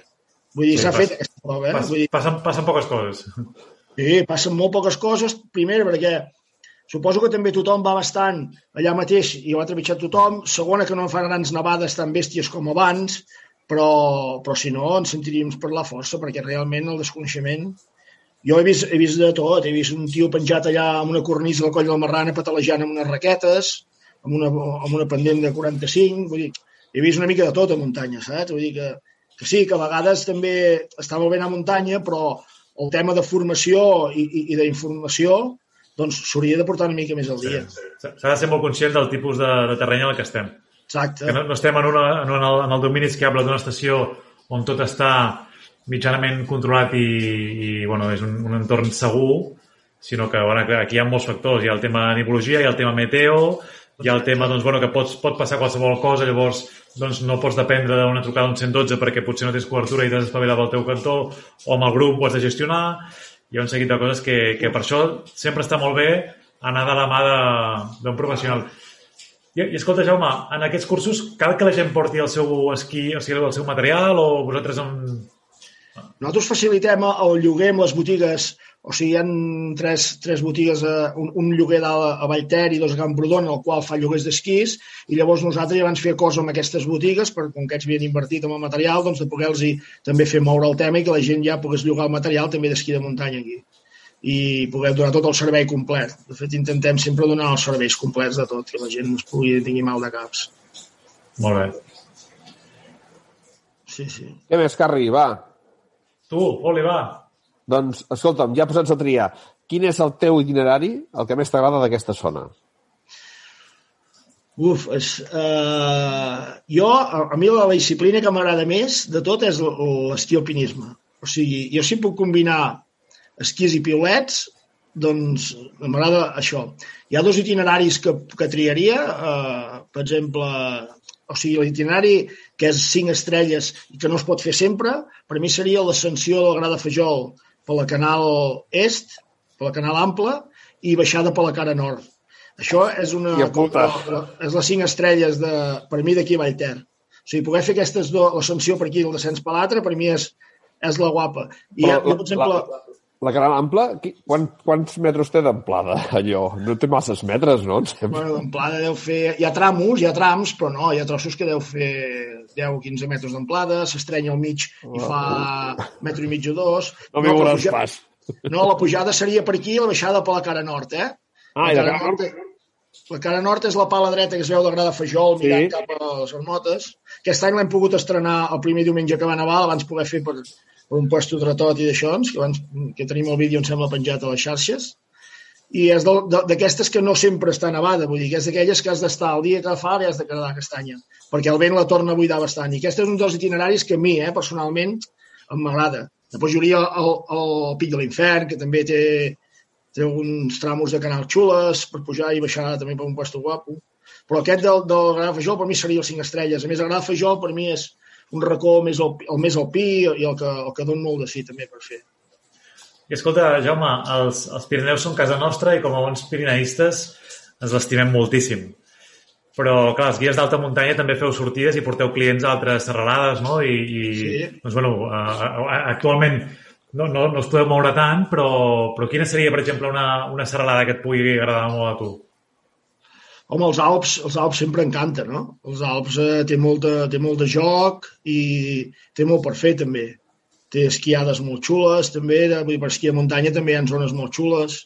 Vull dir, s'ha sí, fet aquesta prova. Eh?
Pas, Vull dir... passen, passen poques coses.
Sí, passen molt poques coses. Primer, perquè Suposo que també tothom va bastant allà mateix i ho ha trepitjat tothom. Segona, que no fan grans nevades tan bèsties com abans, però, però si no, ens sentiríem per la força, perquè realment el desconeixement... Jo he vist, he vist de tot, he vist un tio penjat allà amb una cornisa al coll de la marrana patalejant amb unes raquetes, amb una, amb una pendent de 45, vull dir, he vist una mica de tot a muntanya, saps? Vull dir que, que sí, que a vegades també està molt bé a muntanya, però el tema de formació i, i, i d'informació doncs s'hauria de portar una mica més al dia.
S'ha sí, sí. de ser molt conscient del tipus de, de terreny en el que estem.
Exacte.
Que no, no estem en, una, en, una, en el domini esquiable d'una estació on tot està mitjanament controlat i, i bueno, és un, un entorn segur, sinó que, bueno, aquí hi ha molts factors. Hi ha el tema de nivologia, hi ha el tema meteo, hi ha el tema doncs, bueno, que pots, pot passar qualsevol cosa, llavors doncs, no pots dependre d'una trucada d'un 112 perquè potser no tens cobertura i t'has espavilat al teu cantó, o amb el grup ho has de gestionar, hi ha un seguit de coses que, que per això sempre està molt bé anar de la mà d'un professional. I, I escolta, Jaume, en aquests cursos cal que la gent porti el seu esquí, o sigui, el seu material, o vosaltres en,
Nosaltres facilitem el lloguer amb les botigues, o sigui, hi ha tres, tres botigues, eh, un, un lloguer dalt a Vallter i dos a Camprodon, el qual fa lloguers d'esquís, i llavors nosaltres ja vam fer cosa amb aquestes botigues, per, com que ells havien invertit en el material, doncs de poder-los també fer moure el tema i que la gent ja pogués llogar el material també d'esquí de muntanya aquí i poder donar tot el servei complet. De fet, intentem sempre donar els serveis complets de tot, que la gent no es pugui tingui mal de caps.
Molt bé.
Sí, sí.
Què més, Carri? Va.
Tu, Oli, va.
Doncs, escolta'm, ja posats a triar, quin és el teu itinerari, el que més t'agrada d'aquesta zona?
Uf, és, uh, jo, a, a mi la disciplina que m'agrada més de tot és l'esquí alpinisme. O sigui, jo si puc combinar esquís i piulets, doncs m'agrada això. Hi ha dos itineraris que, que triaria, uh, per exemple, o sigui, l'itinerari que és cinc estrelles i que no es pot fer sempre, per mi seria l'ascensió del Gra de Fajol per la canal est, per la canal ample, i baixada per la cara nord. Això és una... És les cinc estrelles, de, per mi, d'aquí a Vallter. O sigui, poder fer aquestes dues, l'ascensió per aquí i el descens per l'altre, per mi és, és la guapa. I,
Però,
jo, per exemple,
la, la canal ample, quant, quants metres té d'amplada, allò? No té masses metres, no?
Bueno, d'amplada deu fer... Hi ha tramos, hi ha trams, però no, hi ha trossos que deu fer 10 o 15 metres d'amplada, s'estrenya al mig i fa metro i mig o dos.
No m'hi veuràs
puja...
pas.
No, la pujada seria per aquí i la baixada per la cara nord, eh?
Ah, i la cara nord...
La cara nord és la pala dreta que es veu de Gra de Fajol
Sí.
mirant cap a les Armotes. Aquest any l'hem pogut estrenar el primer diumenge que va nevar, l'abans poder fer per un puesto de tot i d'això, que, abans, que tenim el vídeo, em sembla, penjat a les xarxes. I és d'aquestes que no sempre està nevada, vull dir, que és d'aquelles que has d'estar el dia que fa i has de quedar castanya, perquè el vent la torna a buidar bastant. I aquest és un dels itineraris que a mi, eh, personalment, em m'agrada. Després hi hauria el, el Pic de l'Infern, que també té, té uns tramos de canal xules per pujar i baixar també per un puesto guapo. Però aquest del, del Gra de Fajol per mi seria el 5 estrelles. A més, el Gra de Fajol per mi és un racó més el, el més alpí i el que, el que don molt de sí també per fer.
I escolta, Jaume, els, els Pirineus són casa nostra i com a bons pirineistes ens l'estimem moltíssim. Però, clar, els guies d'alta muntanya també feu sortides i porteu clients a altres serralades, no? I, i
Sí.
doncs, bueno, actualment no, no, no us podeu moure tant, però, però quina seria, per exemple, una, una serralada que et pugui agradar molt a tu?
Home, els Alps, els Alps sempre encanten, no? Els Alps eh, té, molta, té molt de joc i té molt per fer, també. Té esquiades molt xules, també, de, vull dir, per esquí a muntanya també hi ha zones molt xules.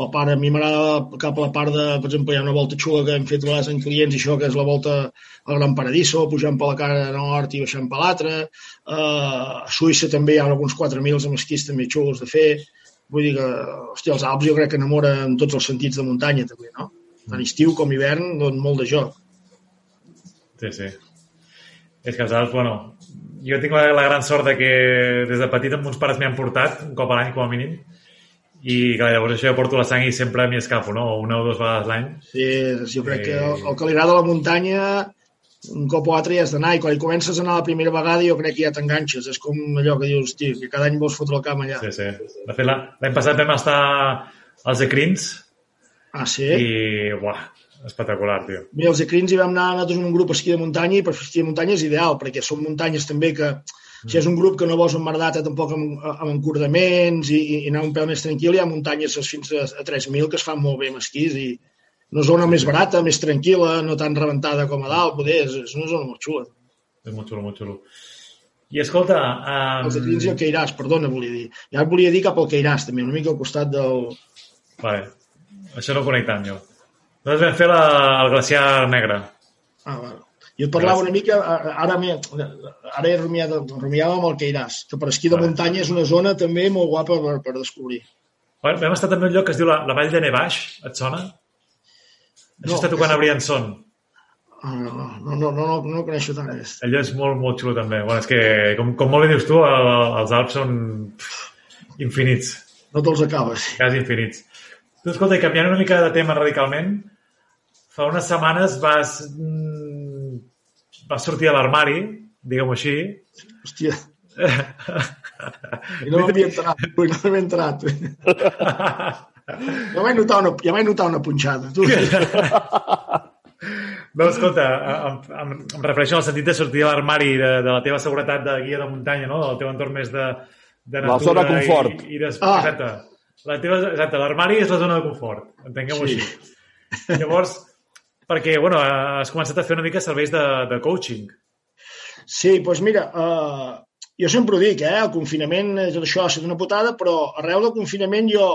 La part, a mi m'agrada cap a la part de, per exemple, hi ha una volta xula que hem fet a en clients, això que és la volta al Gran Paradiso, pujant per la cara nord i baixant per l'altra. Uh, a Suïssa també hi ha alguns 4.000 amb esquís també xulos de fer. Vull dir que, hòstia, els Alps jo crec que enamoren en tots els sentits de muntanya, també, no? Tant estiu com hivern, donen molt de joc.
Sí, sí. És que els Alps, bueno, jo tinc la, la gran sort de que des de petit amb uns pares m'hi han portat, un cop a l'any com a mínim, i clar, llavors això jo porto la sang i sempre m'hi escapo, no? Una o dues vegades l'any.
Sí, jo crec que el,
Eh.
el que li agrada la muntanya un cop o altre ja has d'anar i quan hi comences a anar la primera vegada jo crec que ja t'enganxes és com allò que dius, tio, que cada any vols fotre el camp allà
Sí, sí. De fet, la- l'any passat vam estar als Ecrins
ah, sí?
i, buah, espectacular, tio.
Mira, els Ecrins hi vam anar nosaltres en un grup esquí de muntanya i per esquí de muntanya és ideal, perquè són muntanyes també que si és un grup que no vols emmerdar-te tampoc amb, amb encordaments i, i, anar un pèl més tranquil, hi ha muntanyes fins a, a 3.000 que es fan molt bé amb esquís i una zona més barata, més tranquil·la, no tan rebentada com a dalt, poder, és, és una zona molt xula.
És molt xulo, molt xulo. I escolta... Um...
Els Ecrins i el Queiràs, perdona, volia dir. Ja volia dir cap al Queiràs, també, una mica al costat del...
Vale. Això no ho conec tant, jo. Nosaltres vam fer la, el glaciar negre.
Ah, bueno. Jo et parlava una mica, ara, m'he- ara he rumiat, rumiava amb el Queiràs, que per esquí de muntanya és una zona també molt guapa per, per descobrir.
Bueno, vam estar també en un lloc que es diu la, la Vall de Nebaix, et sona? Això
No,
està tocant
és-
a Briançon.
Ah, no, no, no, no, no, coneixo tant.
Allò és molt, molt xulo també. Bueno, és que, com, com molt bé dius tu, el, els Alps són infinits,
No te'ls acabes.
quasi infinits. Tu, escolta, i canviant una mica de tema radicalment, fa unes setmanes vas, mm, vas sortir a l'armari, diguem-ho així,
Hòstia. I no m'havia entrat, no m'havia entrat. Ja vaig notar una, ja vaig notar una punxada. Tu.
No, escolta, em, em, em refereixo al sentit de sortir de l'armari de, de la teva seguretat de guia de muntanya, no? del teu entorn més de, de
La zona de confort.
I, i des...
Ah.
Exacte. La teva, exacte, l'armari és la zona de confort, entenguem-ho
Sí.
així. Llavors, perquè, bueno, has començat a fer una mica serveis de, de coaching.
Sí, doncs mira, uh, jo sempre ho dic, eh? el confinament, eh, tot això ha estat una putada, però arreu del confinament jo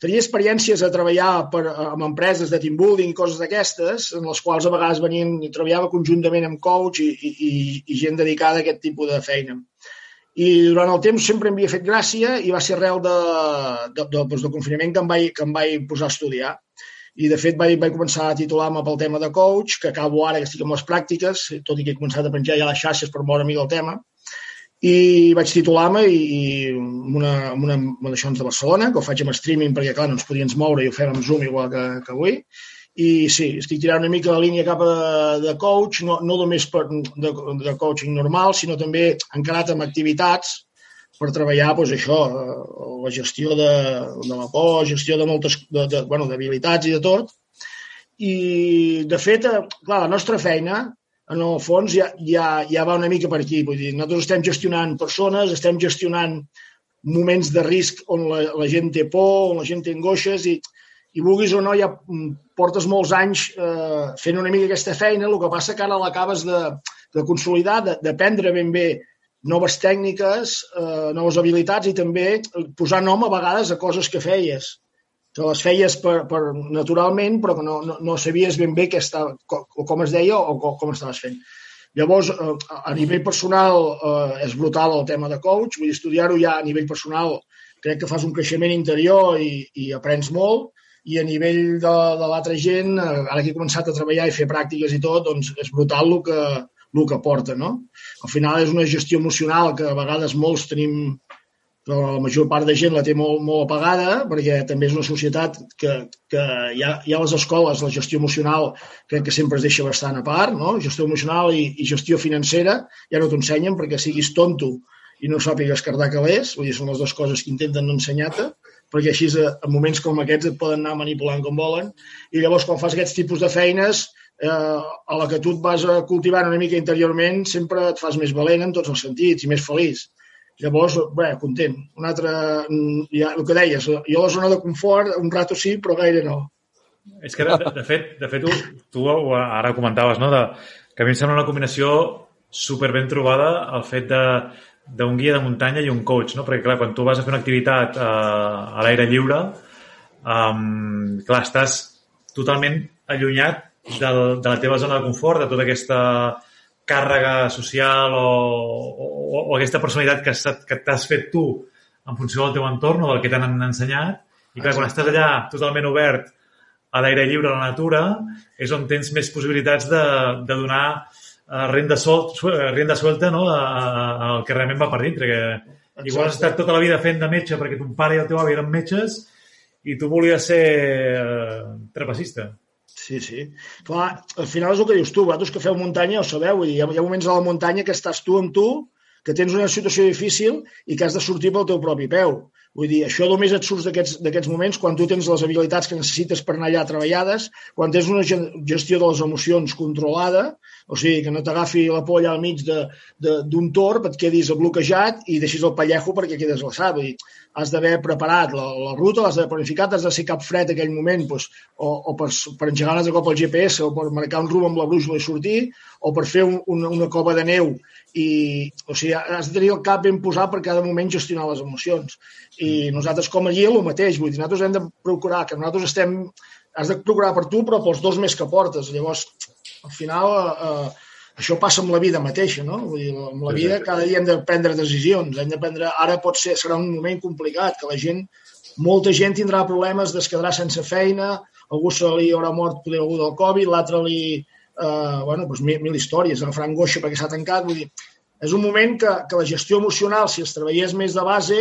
tenia experiències a treballar per, amb empreses de team building i coses d'aquestes, en les quals a vegades venien i treballava conjuntament amb coach i, i, i, i gent dedicada a aquest tipus de feina. I durant el temps sempre em havia fet gràcia i va ser arrel de, de, de, doncs, del confinament que em, vaig, que em vaig posar a estudiar. I, de fet, vaig, vaig començar a titular-me pel tema de coach, que acabo ara que estic amb les pràctiques, tot i que he començat a penjar ja les xarxes per moure'm del tema. I vaig titular-me i, i amb una, amb una amb d'això de Barcelona, que ho faig amb streaming perquè, clar, no ens podíem moure i ho fem amb Zoom igual que, que avui. I sí, estic tirant una mica la línia cap a de coach, no, no només per, de, de coaching normal, sinó també encarat amb activitats per treballar doncs, això, eh, la gestió de, de la por, gestió de moltes de, de, bueno, d'habilitats i de tot. I, de fet, eh, clar, la nostra feina, en el fons, ja, ja, ja va una mica per aquí. Vull dir, nosaltres estem gestionant persones, estem gestionant moments de risc on la, la gent té por, on la gent té angoixes i, i vulguis o no, ja portes molts anys eh, fent una mica aquesta feina, el que passa que ara l'acabes de, de consolidar, d'aprendre ben bé noves tècniques, eh, noves habilitats i també posar nom a vegades a coses que feies. Que les feies per, per naturalment, però que no, no, no sabies ben bé què estava, com, com es deia o com, com estaves fent. Llavors, eh, a nivell personal eh, és brutal el tema de coach, vull estudiar-ho ja a nivell personal crec que fas un creixement interior i, i aprens molt, i a nivell de, de l'altra gent, eh, ara que he començat a treballar i fer pràctiques i tot, doncs és brutal el que, el que porta, no? Al final és una gestió emocional que a vegades molts tenim però la major part de gent la té molt, molt apagada perquè també és una societat que, que ha, hi ha les escoles, la gestió emocional crec que sempre es deixa bastant a part, no? gestió emocional i, i gestió financera ja no t'ensenyen perquè siguis tonto i no sàpigues cardar calés, vull dir, són les dues coses que intenten no ensenyar-te, perquè així en moments com aquests et poden anar manipulant com volen, i llavors quan fas aquests tipus de feines, eh, a la que tu et vas cultivant una mica interiorment, sempre et fas més valent en tots els sentits i més feliç. Llavors, bé, content. Un altre, ja, el que deies, jo a la zona de confort, un rato sí, però gaire no.
És que, de, de fet, de fet tu, tu ara comentaves no, de, que a mi em sembla una combinació super ben trobada el fet de d'un guia de muntanya i un coach, no? perquè clar, quan tu vas a fer una activitat uh, a l'aire lliure, um, clar, estàs totalment allunyat del, de la teva zona de confort, de tota aquesta càrrega social o, o, o aquesta personalitat que, que t'has fet tu en funció del teu entorn o del que t'han ensenyat. I clar, quan estàs allà totalment obert a l'aire lliure, a la natura, és on tens més possibilitats de, de donar uh, renda, sol, renda suelta no? al que realment va per dintre. Que Exacte. igual has estat tota la vida fent de metge perquè ton pare i el teu avi eren metges i tu volies ser uh, trapecista.
Sí, sí. Clar, al final és el que dius tu, vosaltres que feu muntanya ho sabeu, vull dir, hi ha moments a la muntanya que estàs tu amb tu, que tens una situació difícil i que has de sortir pel teu propi peu. Vull dir, això només et surts d'aquests moments quan tu tens les habilitats que necessites per anar allà treballades, quan tens una gestió de les emocions controlada, o sigui, que no t'agafi la polla al mig d'un torb, et quedis bloquejat i deixis el pallejo perquè quedes. Vull dir, has d'haver preparat la, la ruta, l'has d'haver planificat, has de ser cap fred aquell moment, doncs, o, o per, per engegar de cop el GPS, o per marcar un rumb amb la brúixola i sortir, o per fer un, una, una cova de neu i, o sigui, has de tenir el cap ben posat per cada moment gestionar les emocions. I nosaltres com a guia el mateix, vull dir, nosaltres hem de procurar que nosaltres estem, has de procurar per tu, però pels dos més que portes. Llavors, al final, eh, això passa amb la vida mateixa, no? Vull dir, amb la vida cada dia hem de prendre decisions, hem de prendre, ara pot ser, serà un moment complicat, que la gent, molta gent tindrà problemes es quedarà sense feina, algú se li haurà mort poder algú del Covid, l'altre li, eh, bueno, doncs mil, mil històries, agafarà angoixa perquè s'ha tancat, vull dir, és un moment que, que la gestió emocional, si es treballés més de base,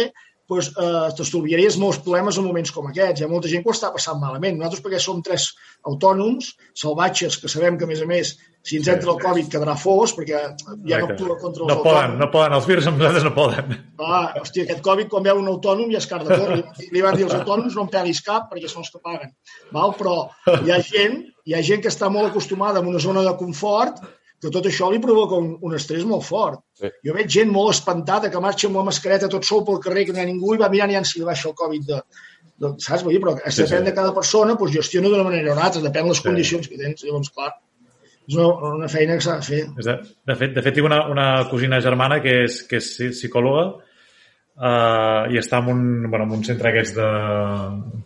doncs, eh, t'estalviaries molts problemes en moments com aquests. Hi ha molta gent que ho està passant malament. Nosaltres, perquè som tres autònoms, salvatges, que sabem que, a més a més, si ens entra el Covid quedarà fos, perquè ja no actua contra els
no
autònoms.
Poden, no poden, els virus amb nosaltres no poden.
Ah, hòstia, aquest Covid, quan veu un autònom, ja es car de tot. Li, van dir als autònoms no em peguis cap perquè són els que paguen. Val? Però hi ha gent, hi ha gent que està molt acostumada a una zona de confort que tot això li provoca un, un estrès molt fort.
Sí.
Jo veig gent molt espantada que marxa amb la mascareta tot sol pel carrer, que no hi ha ningú, i va mirant ja si li baixa el Covid de, de, saps? Vull dir, però es
Sí,
depèn
sí.
de cada persona, doncs gestiona d'una manera o una altra, depèn de les
Sí.
condicions que tens. Llavors, clar, és una, una feina que s'ha de fer.
De, de, fet, de fet, tinc una, una cosina germana que és, que és psi- psicòloga uh, i està en un, bueno, en un centre aquests de,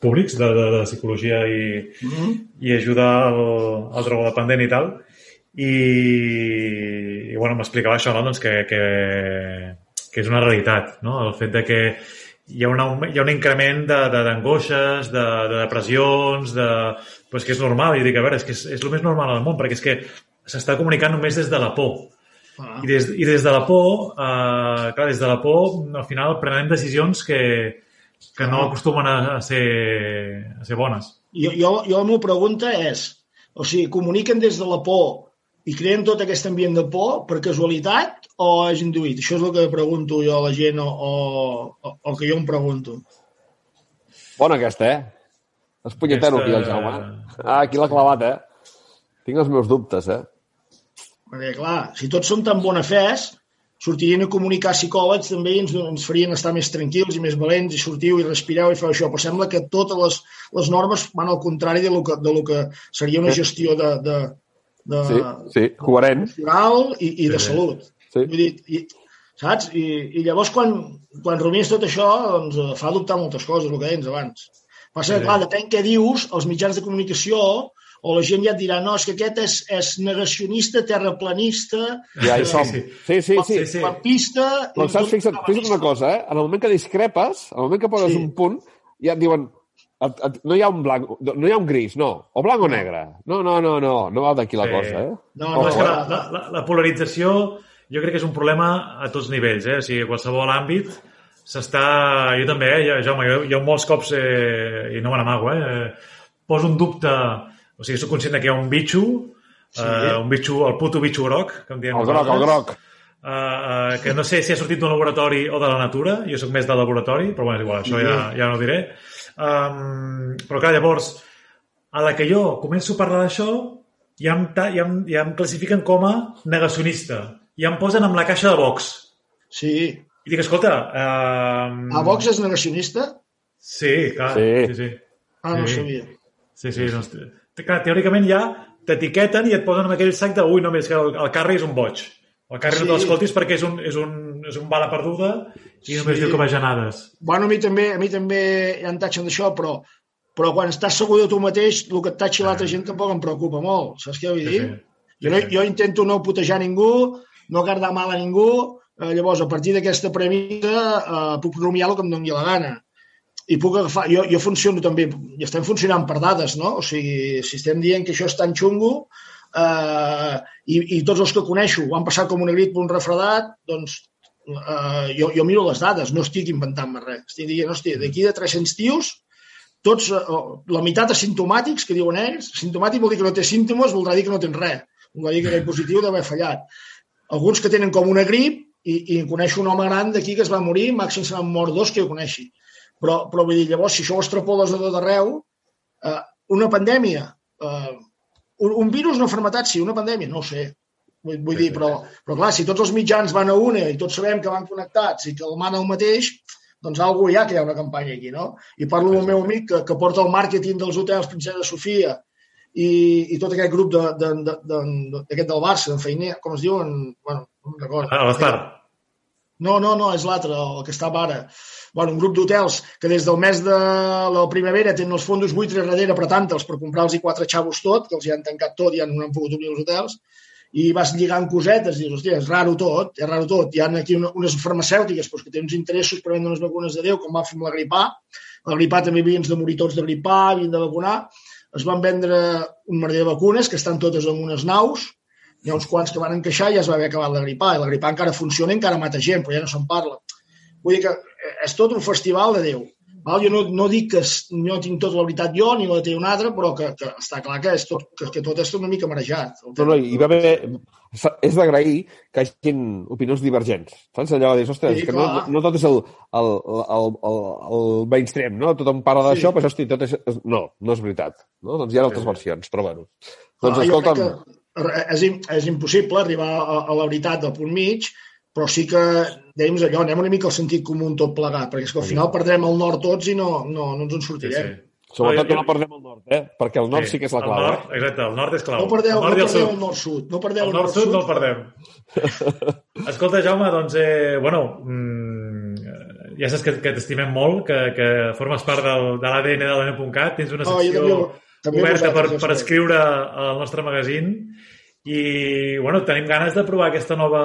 públics de, de, de psicologia i,
Mm -hmm.
i ajudar el, el drogodependent i tal. I, i bueno, m'explicava això, no? doncs que, que, que és una realitat, no? el fet de que hi ha, una, hi ha un increment d'angoixes, de, d'angoixes, de, de depressions, de... pues que és normal, i dic, a veure, és que és, és el més normal del món, perquè és que s'està comunicant només des de la por.
Ah.
I des, i des de la por, eh, clar, des de la por, al final prenem decisions que, que no
Ah.
acostumen a, a, ser, a ser bones.
Jo, jo, jo la meva pregunta és, o sigui, comuniquen des de la por i creen tot aquest ambient de por per casualitat o és induït? Això és el que pregunto jo a la gent o, o, o, o que jo em pregunto.
Bona aquesta, eh? És punyetero aquí, el Jaume. Ah, aquí l'ha clavat, eh? Tinc els meus dubtes, eh?
Perquè, clar, si tots som tan bona fes, sortirien a comunicar psicòlegs també i ens, ens farien estar més tranquils i més valents i sortiu i respireu i feu això. Però sembla que totes les, les normes van al contrari de lo que, de lo que seria una gestió de, de, de,
Sí, sí, coherent.
emocional i, i de
Sí,
salut.
Sí.
Vull dir, i, saps? I, I llavors, quan, quan rumines tot això, doncs, eh, fa dubtar moltes coses, el que deies abans. Passa que,
Sí.
clar, depèn què dius, els mitjans de comunicació, o la gent ja et dirà, no, és que aquest és, és negacionista, terraplanista,
Ja hi
Sí,
som.
sí.
Sí, sí, sí.
Sí, sí.
papista...
Però saps, fixa't, fixa't una cosa, eh? En el moment que discrepes, en el moment que poses
Sí.
un punt, ja et diuen et, et, no hi ha un blanc, no hi ha un gris, no. O blanc o negre. No, no, no, no. No va d'aquí la
Sí.
cosa, eh?
No,
No,
no,
és que la, la, la, la polarització jo crec que és un problema a tots nivells, eh? O sigui, a qualsevol àmbit s'està... Jo també, eh? Jo, Jaume, jo, jo molts cops, eh, i no me n'amago, eh? Poso un dubte... O sigui, soc conscient de que hi ha un bitxo,
Sí.
eh, un bitxo, el puto bitxo groc, que en diem
El groc, el groc.
Uh, uh, que no sé si ha sortit d'un laboratori o de la natura, jo sóc més de laboratori, però bueno, és igual, això ja, ja no ho diré. Um, però clar, llavors, a la que jo començo a parlar d'això, ja em, ja, em, ja em classifiquen com a negacionista. Ja em posen amb la caixa de Vox.
Sí.
I dic, escolta... Um,
A Vox és negacionista?
Sí, clar.
Sí.
Sí, sí.
Ah, no
Sí.
sabia.
Sí, sí. Doncs, te- clar, teòricament ja t'etiqueten i et posen en aquell sac de ui, no, és que el, el Carri és un boig. El Carri
Sí.
no te l'escoltis perquè és un, és, un, és un bala perduda i només
Sí.
diu que bajanades.
Bueno, a mi també, a mi també ja em tatxen d'això, però, però quan estàs segur de tu mateix, el que et tatxi l'altra gent tampoc em preocupa molt. Saps què vull
Sí,
dir?
sí.
Jo, no, jo intento no putejar ningú, no agradar mal a ningú, eh, llavors, a partir d'aquesta premissa, eh, puc rumiar el que em doni la gana. I puc agafar... Jo, jo funciono també, i estem funcionant per dades, no? O sigui, si estem dient que això és tan xungo, eh, i, i tots els que coneixo ho han passat com una grip un refredat, doncs eh, jo, jo miro les dades, no estic inventant-me res. Estic dient, hòstia, d'aquí de 300 tios, tots, eh, la meitat asimptomàtics, que diuen ells, asimptomàtic vol dir que no té símptomes, voldrà dir que no tens res. Voldrà dir que aquell positiu d'haver fallat. Alguns que tenen com una grip, i, i coneixo un home gran d'aquí que es va morir, màxim se n'han mort dos que jo coneixi. Però, però vull dir, llavors, si això ho extrapoles a tot arreu, eh, una pandèmia, eh, un, un virus, una malaltia, sí, una pandèmia, no ho sé. Vull, vull
Sí,
dir, però, però clar, si tots els mitjans van a una i tots sabem que van connectats i que el mana el mateix, doncs algú hi ha que hi ha una campanya aquí, no? I parlo amb el meu amic que, que porta el màrqueting dels hotels Princesa Sofia i, i tot aquest grup d'aquest de, de, de, de, del Barça, d'en Feiner, com es diuen? Bueno, no me'n recordo.
A l'Estar.
No, no, no, és l'altre, el que estava ara. Bueno, un grup d'hotels que des del mes de la primavera tenen els fondos buitres darrere apretant-los per comprar-los quatre xavos tot, que els hi han tancat tot i ja no han pogut obrir els hotels, i vas lligant cosetes i dius, hòstia, és raro tot, és raro tot. Hi ha aquí una, unes farmacèutiques doncs, que tenen uns interessos per vendre unes vacunes de Déu, com va fer amb la gripà. La gripà també havien de morir tots de gripà, havien de vacunar. Es van vendre un merder de vacunes, que estan totes en unes naus, hi ha uns quants que van encaixar i ja es va haver acabat la gripà. I la gripà encara funciona encara mata gent, però ja no se'n parla. Vull dir que eh, és tot un festival de Déu. Val? Jo no, no dic que no tinc tota la veritat jo, ni la té un altre, però que, que està clar que, és tot, que, que tot és una mica marejat.
No, no, hi va haver... És d'agrair que hi hagin opinions divergents. Saps? Allò de dir, ostres,
Sí,
que no,
clar.
no tot és el, el, el, el, el mainstream, no? Tothom parla d'això,
Sí.
però hosti, tot és... No, no és veritat. No? Doncs hi ha altres
Sí.
versions, però bueno.
Clar,
Doncs
crec
escolta'm,
que- és, és impossible arribar a, a la veritat del punt mig, però sí que dèiem allò, anem una mica al sentit comú tot plegat, perquè és que al final perdrem el nord tots i no, no, no ens en sortirem.
Sí, sí.
Sobretot que no perdem el nord, eh? Perquè el nord sí, sí que és la clau.
El nord, exacte, el nord és clau.
No perdeu,
el nord
no
el
perdeu el nord-sud. No perdeu
el nord-sud no el perdem. Escolta, Jaume, doncs, eh, bueno, mm, ja saps que, que t'estimem molt, que, que formes part del, de l'ADN de l'M.cat, tens una secció oh, també, també oberta per, per escriure al nostre magazín i, bueno, tenim ganes de provar aquesta nova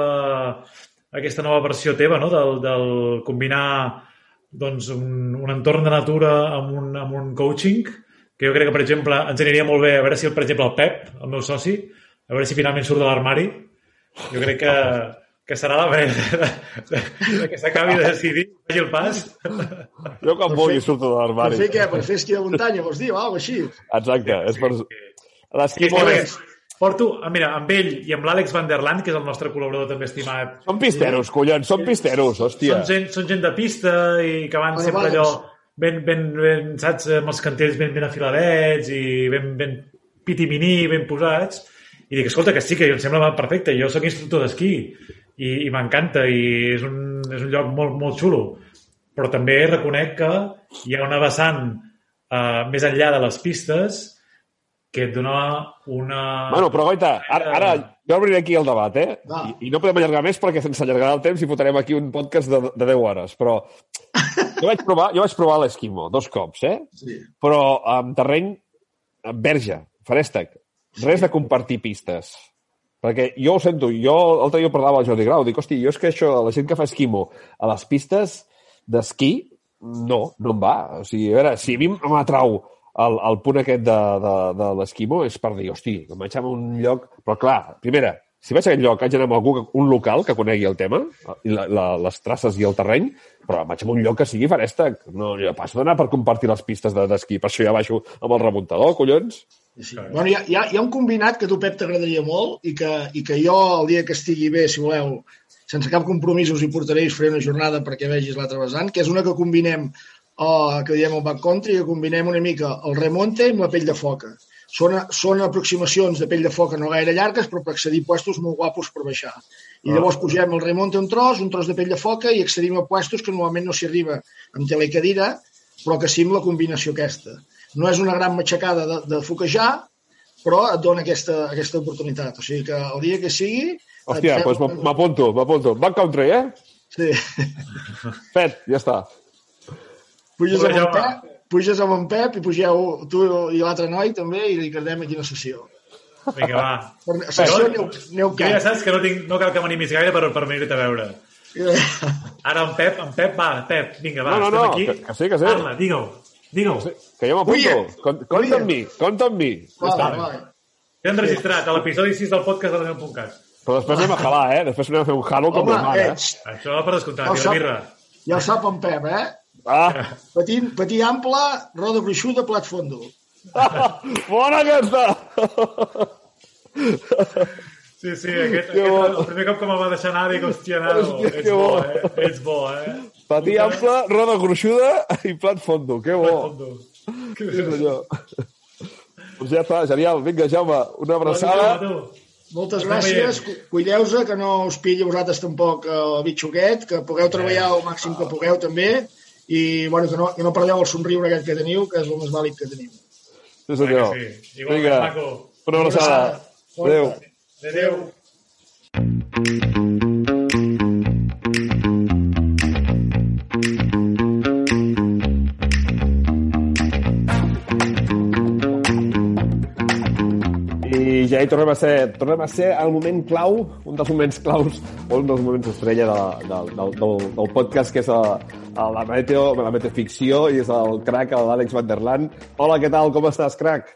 aquesta nova versió teva, no?, del, del combinar doncs, un, un entorn de natura amb un, amb un coaching, que jo crec que, per exemple, ens aniria molt bé a veure si, per exemple, el Pep, el meu soci, a veure si finalment surt de l'armari. Jo crec que, que serà la manera de, de, de que s'acabi de decidir, faci el pas.
Jo quan vulgui surto de l'armari.
Per fer què? Per fer esquí de muntanya, vols dir? O alguna així?
Exacte. És per... L'esquí
és, Porto, ah, mira, amb ell i amb l'Àlex Van der Land, que és el nostre col·laborador també estimat.
Són pisteros, collons, són pisteros, hòstia.
Són gent, són gent de pista i que van sempre allò ben, ben, ben, saps, amb els cantells ben, ben afiladets i ben, ben pitiminí, ben posats. I dic, escolta, que sí, que em sembla perfecte. Jo sóc instructor d'esquí i, i m'encanta i és un, és un lloc molt, molt xulo. Però també reconec que hi ha una vessant uh, més enllà de les pistes que et dona una...
Bueno, però goita, ara, ara jo obriré aquí el debat, eh? I, I no podem allargar més perquè sense allargar el temps i fotrem aquí un podcast de, de 10 hores, però jo vaig provar, jo vaig provar l'esquimo dos cops, eh? Sí. Però amb terreny amb verge, farèstec. Res de compartir pistes. Perquè jo ho sento, jo l'altre dia parlava al Jordi Grau, dic, hosti, jo és que això, la gent que fa esquimo a les pistes d'esquí, no, no em va. O sigui, a veure, si a mi m'atrau el, el punt aquest de, de, de l'esquimo és per dir, hosti, em vaig a un lloc... Però clar, primera, si vaig a aquest lloc, haig d'anar amb algú, un local que conegui el tema, la, la, les traces i el terreny, però vaig a un lloc que sigui farèstec. No, jo passo d'anar per compartir les pistes d'esquí, per això ja baixo amb el remuntador, collons.
Sí. Bueno, hi ha, hi, ha, hi ha un combinat que tu, Pep, t'agradaria molt i que, i que jo, el dia que estigui bé, si voleu, sense cap compromís us hi portaré i us faré una jornada perquè vegis l'altre vessant, que és una que combinem o que diem el backcountry, que combinem una mica el remonte amb la pell de foca. Són, són aproximacions de pell de foca no gaire llargues, però per accedir a puestos molt guapos per baixar. I llavors pugem el remonte un tros, un tros de pell de foca i accedim a puestos que normalment no s'hi arriba amb telecadira, però que sí amb la combinació aquesta. No és una gran matxacada de, de foquejar, però et dona aquesta, aquesta oportunitat. O sigui que el dia que sigui...
Hòstia, doncs pues m'apunto, m'apunto. Backcountry, eh?
Sí.
Fet, ja està.
Puges amb, en Pep, puges amb en Pep i pugeu tu i l'altre noi també i li quedem aquí una sessió.
Vinga, va.
Per, sessió aneu, aneu
jo ja saps que no, tinc, no cal que m'animis gaire per, per venir-te a veure. Ara en Pep, en Pep, va, Pep, vinga, va,
no, no,
estem
no,
aquí.
Que, que sí, que sí.
Parla, digue-ho, digue-ho.
Que, sí, que jo m'apunto. Compte amb mi, compte amb mi.
Vale, vale.
T'hem registrat a l'episodi 6 del podcast de l'Aneu.cat.
Però després anem a jalar, eh? Després anem a fer un halo com la mare.
Eh? Això per descomptat, ja,
sap,
birra.
ja ho sap en Pep, eh?
Ah.
Patí, patí ample, roda gruixuda, plat fondo.
Bona aquesta!
Sí, sí, aquest, aquest el primer cop que me'l va deixar anar, dic, hòstia, Nado, ets bo, eh? Ets bo, eh?
Patí ample, roda gruixuda i plat fondo. Que bo.
Plat fondo.
Que sí, senyor. Doncs ja està, genial. Vinga, Jaume, una abraçada.
Moltes gràcies. Cuideu-se, que no us pilli vosaltres tampoc el bitxoquet, que pugueu treballar el màxim que pugueu també i bueno, que, no, que no perdeu el somriure aquest que teniu, que és el més vàlid que tenim.
Sí, senyor.
Sí. Igualment, Vinga,
una abraçada. Adéu.
Adéu.
Ja hi tornem a ser, tornem a ser el moment clau, un dels moments claus, o un dels moments estrella de, de, del, del, del podcast, que és a, a la, meteo, la metaficció, i és el crack, l'Àlex Van der Land. Hola, què tal? Com estàs, crack?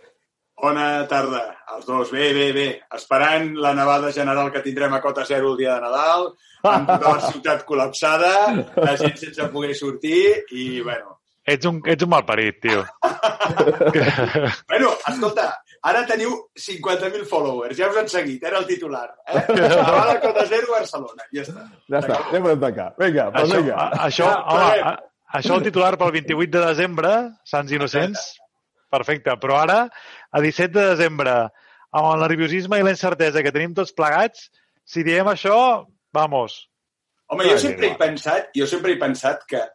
Bona tarda, els dos. Bé, bé, bé. Esperant la nevada general que tindrem a Cota Zero el dia de Nadal, amb tota la ciutat col·lapsada, la gent sense poder sortir, i, bueno...
Ets un, ets un malparit, tio.
bueno, escolta, Ara teniu 50.000 followers, ja us han seguit, era el titular. Eh? Naval Cota Zero, Barcelona, ja està.
Ja està, ja podem tancar. Vinga, doncs
això,
vinga.
A, això, home, a, això el titular pel 28 de desembre, Sants Innocents, perfecte. Però ara, a 17 de desembre, amb el nerviosisme i la incertesa que tenim tots plegats, si diem això, vamos.
Home, jo sempre he pensat, jo sempre he pensat que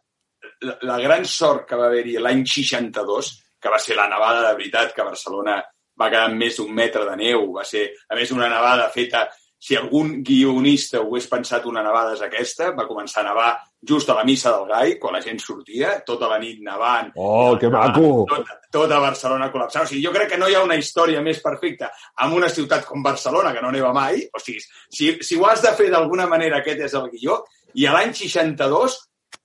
la, gran sort que va haver-hi l'any 62, que va ser la nevada de veritat, que Barcelona va quedar amb més d'un metre de neu, va ser, a més, una nevada feta... Si algun guionista ho hagués pensat una nevada és aquesta, va començar a nevar just a la missa del Gai, quan la gent sortia, tota la nit nevant,
Oh, que maco!
tot, tota Barcelona col·lapsada. O sigui, jo crec que no hi ha una història més perfecta amb una ciutat com Barcelona, que no neva mai. O sigui, si, si ho has de fer d'alguna manera, aquest és el guió. I a l'any 62,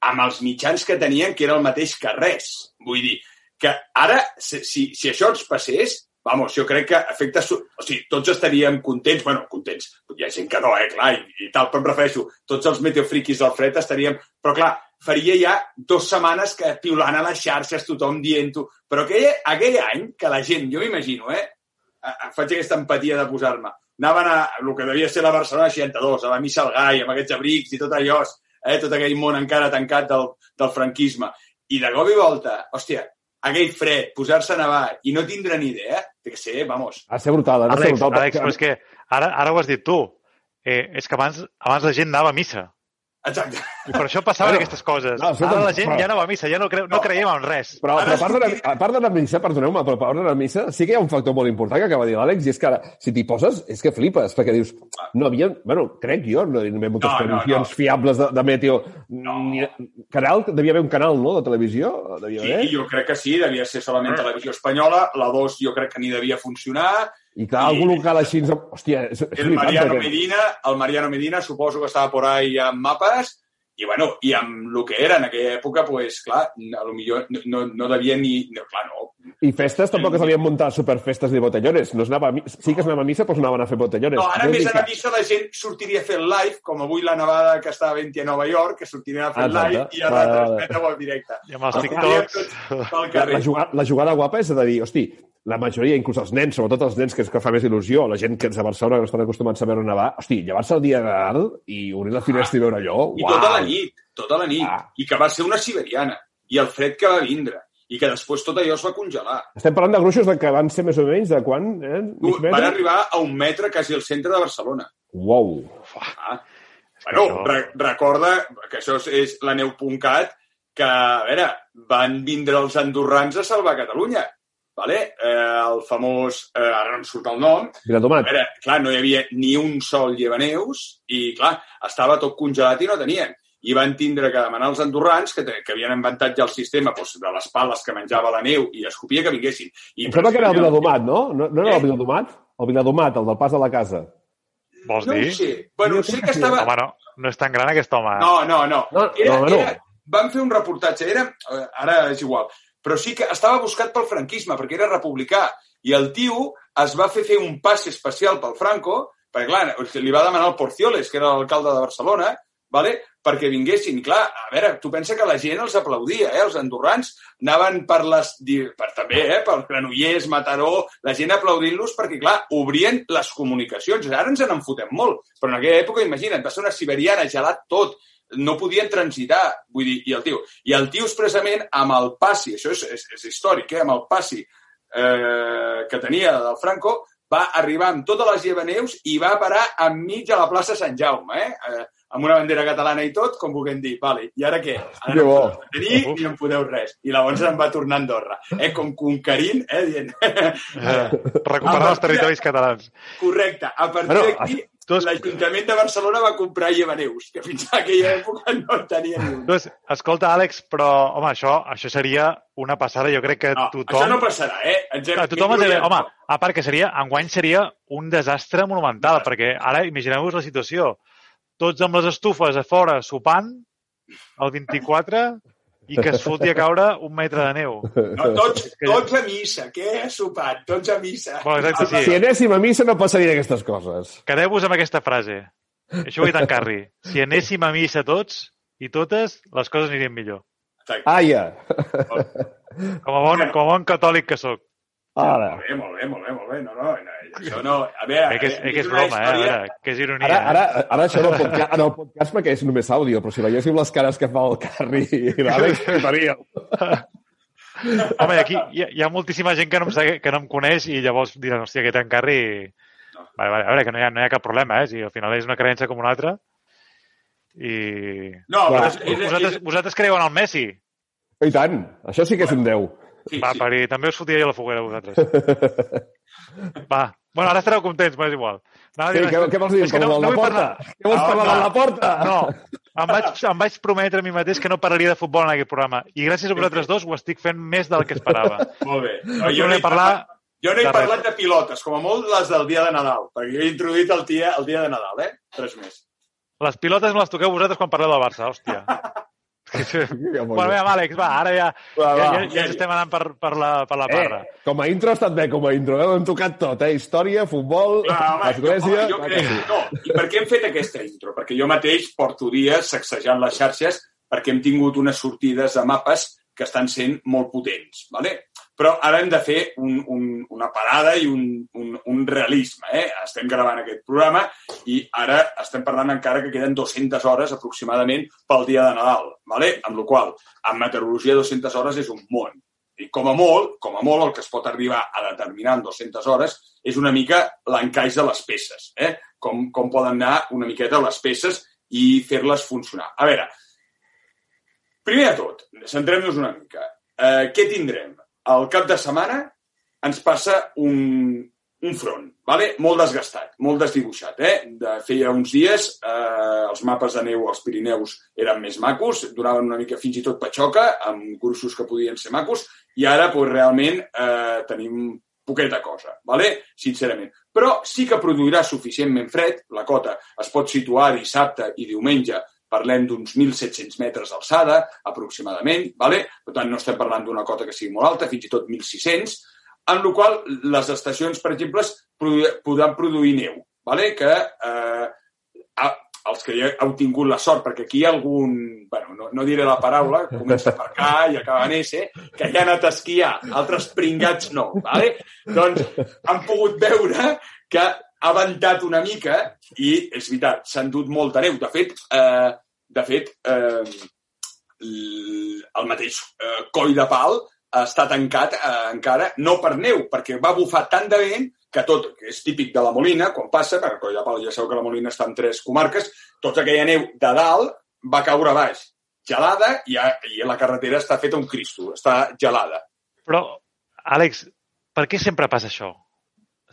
amb els mitjans que tenien, que era el mateix que res. Vull dir, que ara, si, si, això ens passés, vamos, jo crec que afecta... O sigui, tots estaríem contents, bueno, contents, hi ha gent que no, eh, clar, i, i tal, però em refereixo, tots els meteofriquis del fred estaríem... Però, clar, faria ja dues setmanes que piulant a les xarxes, tothom dient-ho. Però aquell, aquell any, que la gent, jo m'imagino, eh, faig aquesta empatia de posar-me, anaven a el que devia ser la Barcelona 62, a la missa al Gai, amb aquests abrics i tot allò, eh, tot aquell món encara tancat del, del franquisme. I de cop i volta, hòstia, aquell fred, posar-se a nevar i no tindre ni idea, té que ser, vamos,
Ha de ser brutal, ha de ser
Àlex,
brutal.
Àlex, però és que ara, ara ho has dit tu. Eh, és que abans, abans la gent anava a missa.
Exacte.
I per això passaven
Bueno,
aquestes coses.
no, escolta'm,
ara la gent
però-
ja anava a missa, ja no, creu, no creiem en res.
Però, però a part de, la, a part de la missa, perdoneu-me, però a part de la missa sí que hi ha un factor molt important que acaba de dir l'Àlex, i és que ara, si t'hi poses, és que flipes, perquè dius, no havia, bueno, crec jo, no hi havia moltes
No, no, no.
fiables de, de meteo.
No.
Ni, canal, devia haver un canal, no?, de televisió? Devia haver.
I jo crec que sí, devia ser solament televisió espanyola, la 2 jo crec que ni devia funcionar,
I clar,
i-
algun local així... ens- Hòstia, és, és
el Mariano
perquè-
Medina, el Mariano Medina suposo que estava por ahí amb mapes, i bueno, i amb el que era en aquella època, pues, clar, a lo millor no, no, no devia ni... No, clar, no.
I festes tampoc es havien muntat superfestes ni botellones. No es anava a mi... Sí que es anava a missa, però anaven a fer botellones.
No, ara
Jo
més a
que-
la missa la gent sortiria a fer el live, com avui la nevada que estava havent a Nova York, que sortirien a fer el live i a
vale.
retransmetre-ho en directe.
I amb els TikToks...
La, la, jugada, la jugada guapa és de dir, hosti, la majoria, inclús els nens, sobretot els nens que, es- que fa més il·lusió, la gent que és a Barcelona, que no estan acostumats a veure nevar, hosti, llevar-se el dia de Nadal i obrir la finestra i veure allò,
I
uau!
tota la nit, tota la nit.
Ah.
I que va ser una siberiana. I el fred que va vindre. I que després tot allò es va congelar.
Estem parlant de gruixos de que van ser més o menys de quan? Eh? Mig
Van
metre?
arribar a un metre quasi al centre de Barcelona.
Uau!
Ah. Bueno,
això-
re recorda que això és, és la neu.cat, que, a veure, van vindre els andorrans a salvar Catalunya. Vale? Eh, el famós, eh, ara no em surt el nom, a veure, clar, no hi havia ni un sol llevaneus i, clar, estava tot congelat i no tenien. I van tindre que demanar als andorrans, que, que havien inventat ja el sistema doncs, de les pales que menjava la neu i escopia, que vinguessin. I
Em sembla que era el Viladomat, no? No, no era
Eh?
el Viladomat? El Viladomat, el del pas de la casa.
Vols
No ho
dir?
sé. Bueno,
Jo
sé que estava...
Home, no, no és tan gran aquest home.
No, no, no.
No,
Era,
no, no.
Era, van fer un reportatge, era, eh, ara és igual, però sí que estava buscat pel franquisme, perquè era republicà, i el tio es va fer fer un passe especial pel Franco, perquè, clar, li va demanar el Porcioles, que era l'alcalde de Barcelona, vale? perquè vinguessin. Clar, a veure, tu pensa que la gent els aplaudia, eh? els andorrans anaven per les... Per, també, eh? per Granollers, Mataró, la gent aplaudint-los perquè, clar, obrien les comunicacions. Ara ens en fotem molt, però en aquella època, imagina't, va ser una siberiana, gelat tot, no podien transitar, vull dir, i el tio, i el tio expressament amb el passi, això és, és, és històric, eh? amb el passi eh, que tenia del Franco, va arribar amb totes les llevaneus i va parar enmig a la plaça Sant Jaume, eh? eh amb una bandera catalana i tot, com vulguem dir, vale, i ara què? Ara no podeu tenir ni en podeu res. I llavors em va tornar a Andorra, eh? com conquerint, eh? dient...
Eh, recuperar els territoris catalans.
Correcte. A partir
Bueno,
d'aquí,
has-
l'Ajuntament de Barcelona va comprar llevaneus, que fins a aquella època no en tenia ni un.
Doncs, escolta, Àlex, però, home, això, això seria una passada. Jo crec que
No,
tothom...
això no passarà, eh? Ens hem,
Clar, tothom ens home, a part que seria, enguany seria un desastre monumental, perquè ara imagineu-vos la situació. Tots amb les estufes a fora sopant, el 24, i que es foti a caure un metre de neu.
No, tots, tots a missa. Què has sopat? Tots a missa.
Bueno, exacte, sí.
Si anéssim a missa no passarien aquestes coses.
Quedeu-vos amb aquesta frase. Això ho he dit en Carri. Si anéssim a missa tots i totes, les coses anirien millor.
Aia!
Com a bon, com a bon catòlic que sóc.
Ara.
Molt bé, molt bé, molt bé, molt bé. No, no, no això no... A veure,
Eh, que és, eh, que és broma, eh? A
història-
veure, que és ironia.
Ara,
eh?
ara, ara això en el, podcast, en el podcast perquè és només àudio, però si veiéssiu les cares que fa el Carri i l'Àlex, faríeu.
Home, aquí hi ha, hi ha moltíssima gent que no, em, que no em coneix i llavors diran, hòstia, aquest encarri...
No.
Vale, vale, a veure, que no hi, ha, no hi ha cap problema, eh? Si al final és una creença com una altra. I...
No, però
Va.
és, és,
Vosaltres, vosaltres creieu en el Messi?
I tant, això sí que és un déu.
Sí,
Va,
sí.
per dir, també us fotia jo la foguera, vosaltres. Va. Bueno, ara estareu contents, però és igual. Anava a
Què, què, vols dir?
És que no, no
la porta?
parlar...
Què vols
No,
parlar
no.
de la porta?
No, em vaig, em vaig prometre a mi mateix que no parlaria de futbol en aquest programa. I gràcies a vosaltres dos ho estic fent més del que esperava.
Molt bé.
No,
jo no he
parlar...
parlat, jo no he
de res.
parlat de pilotes, com a molt les del dia de Nadal, perquè jo he introduït el dia, el dia de Nadal, eh? Res més.
Les pilotes me les toqueu vosaltres quan parleu del Barça, hòstia. Bueno, bé, Àlex, va, ara ja,
Va,
ja,
va.
ja, ja ens estem anant per, per, la, per la parra.
Eh, com a intro ha estat bé, com a intro. Eh? Hem tocat tot, eh? Història, futbol, església...
jo, home, jo crec,
sí.
no, I per què hem fet aquesta intro? Perquè jo mateix porto dies sacsejant les xarxes perquè hem tingut unes sortides de mapes que estan sent molt potents. ¿vale? Però ara hem de fer un, un, una parada i un, un, un realisme. Eh? Estem gravant aquest programa i ara estem parlant encara que queden 200 hores aproximadament pel dia de Nadal. ¿vale? Amb la qual en meteorologia 200 hores és un món. I com a molt, com a molt, el que es pot arribar a determinar en 200 hores és una mica l'encaix de les peces, eh? com, com poden anar una miqueta les peces i fer-les funcionar. A veure, primer de tot, centrem-nos una mica. Eh, què tindrem? Al cap de setmana ens passa un, un front, vale? molt desgastat, molt desdibuixat. Eh? De, feia uns dies eh, els mapes de neu als Pirineus eren més macos, donaven una mica fins i tot patxoca, amb cursos que podien ser macos, i ara pues, realment eh, tenim poqueta cosa, vale? sincerament. Però sí que produirà suficientment fred, la cota es pot situar dissabte i diumenge parlem d'uns 1.700 metres d'alçada, aproximadament, vale? per tant no estem parlant d'una cota que sigui molt alta, fins i tot 1.600, en la qual les estacions, per exemple, produ podran produir neu, vale? que eh, a- els que ja heu tingut la sort, perquè aquí hi ha algun, bueno, no, no diré la paraula, comença per K i acaba en S, que ja ha anat a esquiar, altres pringats no, vale? doncs han pogut veure que ha ventat una mica i, és veritat, s'ha endut molta neu. De fet, eh, de fet eh, el mateix eh, coll de pal està tancat eh, encara, no per neu, perquè va bufar tant de vent que tot, que és típic de la Molina, quan passa, perquè Coll de Pal ja sabeu que la Molina està en tres comarques, tota aquella neu de dalt va caure a baix, gelada, i, a, i la carretera està feta un cristo, està gelada.
Però, Àlex, per què sempre passa això?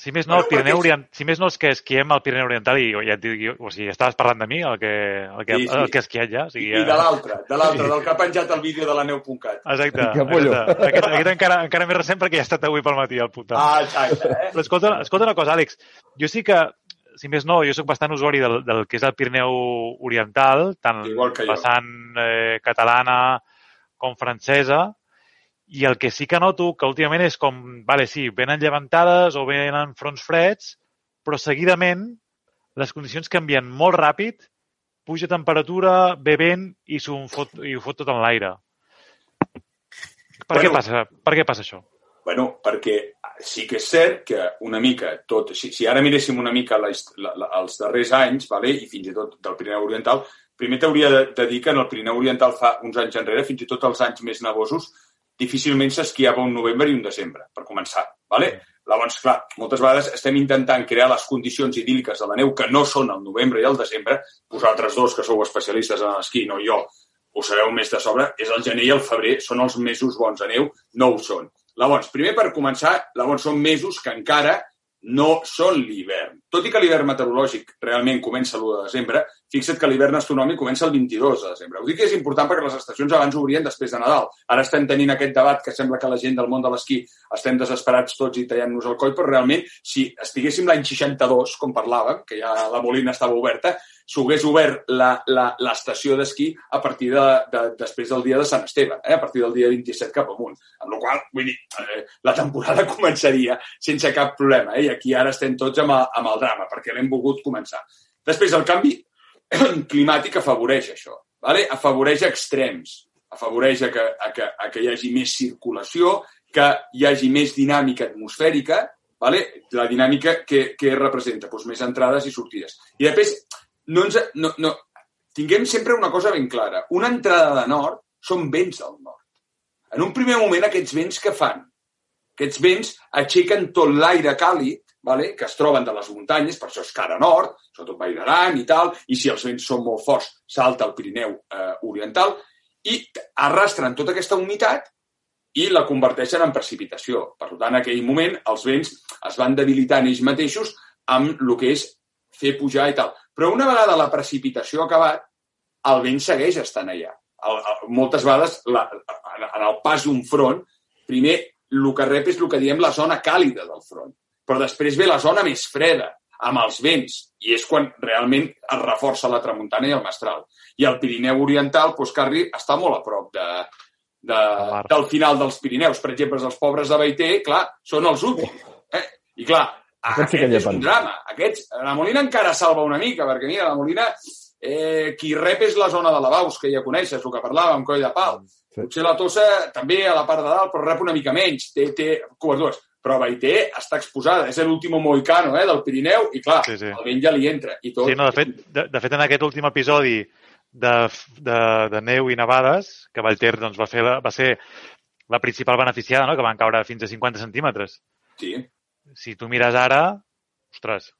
Si més no, el Pirineu Orient... si més no els que esquiem al Pirineu Oriental, i ja et dic, o sigui, estaves parlant de mi, el que, el que,
Sí, sí.
el que he esquiat ja. O
I,
sigui,
I de l'altre, de l'altre, del que ha penjat el vídeo de la neu.cat.
Exacte. Exacte. Aquest, aquest encara, encara més recent perquè ja ha estat avui pel matí, el puta.
Ah, exacte, eh?
Però escolta, escolta una cosa, Àlex. Jo sí que, si més no, jo sóc bastant usuari del, del que és el Pirineu Oriental, tant
Igual que jo.
vessant eh, catalana com francesa, i el que sí que noto que últimament és com, vale, sí, venen llevantades o venen fronts freds, però seguidament les condicions canvien molt ràpid, puja temperatura, ve vent i, fot, i ho fot tot en l'aire. Per,
Bueno.
què passa, per què passa això?
Bueno, perquè sí que és cert que una mica tot... Si, si ara miréssim una mica la, la, la, els darrers anys, vale? i fins i tot del Pirineu Oriental, primer t'hauria de, de dir que en el Pirineu Oriental fa uns anys enrere, fins i tot els anys més nevosos, difícilment s'esquiava un novembre i un desembre, per començar. Vale? Llavors, clar, moltes vegades estem intentant crear les condicions idíl·liques de la neu que no són el novembre i el desembre. Vosaltres dos, que sou especialistes en l'esquí, no jo, ho sabeu més de sobre, és el gener i el febrer, són els mesos bons de neu, no ho són. Llavors, primer per començar, llavors són mesos que encara no són l'hivern. Tot i que l'hivern meteorològic realment comença l'1 de desembre, fixa't que l'hivern astronòmic comença el 22 de desembre. Ho dic que és important perquè les estacions abans obrien després de Nadal. Ara estem tenint aquest debat que sembla que la gent del món de l'esquí estem desesperats tots i tallant-nos el coll, però realment, si estiguéssim l'any 62, com parlàvem, que ja la Molina estava oberta, s'hagués obert l'estació d'esquí a partir de, de, després del dia de Sant Esteve, eh? a partir del dia 27 cap amunt. Amb la qual vull dir, eh, la temporada començaria sense cap problema. Eh? I aquí ara estem tots amb el, amb el drama, perquè l'hem volgut començar. Després, el canvi climàtic afavoreix això. Vale? Afavoreix extrems, afavoreix a que, a, que, a que hi hagi més circulació, que hi hagi més dinàmica atmosfèrica, vale? la dinàmica que, que representa doncs, més entrades i sortides. I després, no ens, no, no, tinguem sempre una cosa ben clara. Una entrada de nord són vents del nord. En un primer moment, aquests vents què fan? Aquests vents aixequen tot l'aire càlid vale? que es troben de les muntanyes, per això és cara nord, sobretot Vall d'Aran i tal, i si els vents són molt forts, salta el Pirineu eh, oriental, i arrastren tota aquesta humitat i la converteixen en precipitació. Per tant, en aquell moment els vents es van debilitant ells mateixos amb el que és fer pujar i tal. Però una vegada la precipitació ha acabat, el vent segueix estant allà. El, el, moltes vegades, la, en el pas d'un front, primer el que rep és el que diem la zona càlida del front. Però després ve la zona més freda, amb els vents, i és quan realment es reforça la tramuntana i el mestral. I el Pirineu Oriental, doncs, Carri, està molt a prop de, de, del final dels Pirineus. Per exemple, els pobres de Baiter, clar, són els últims. Eh? I clar, aquest, sí és un drama. Aquests, la Molina encara salva una mica, perquè mira, la Molina, eh, qui rep és la zona de lavaus, que ja coneixes, el que parlàvem, Coll de Pal. Sí. Potser la Tossa també a la part de dalt, però rep una mica menys, té, té cobertures però Baité està exposada. És l'últim moicano eh, del Pirineu i, clar, sí, sí. el vent ja li entra. I tot.
Sí, no, de fet, de, de fet, en aquest últim episodi de, de, de neu i nevades, que Vallter doncs, va, fer la, va ser la principal beneficiada, no? que van caure fins a 50 centímetres.
Sí.
Si tu mires ara, ostres...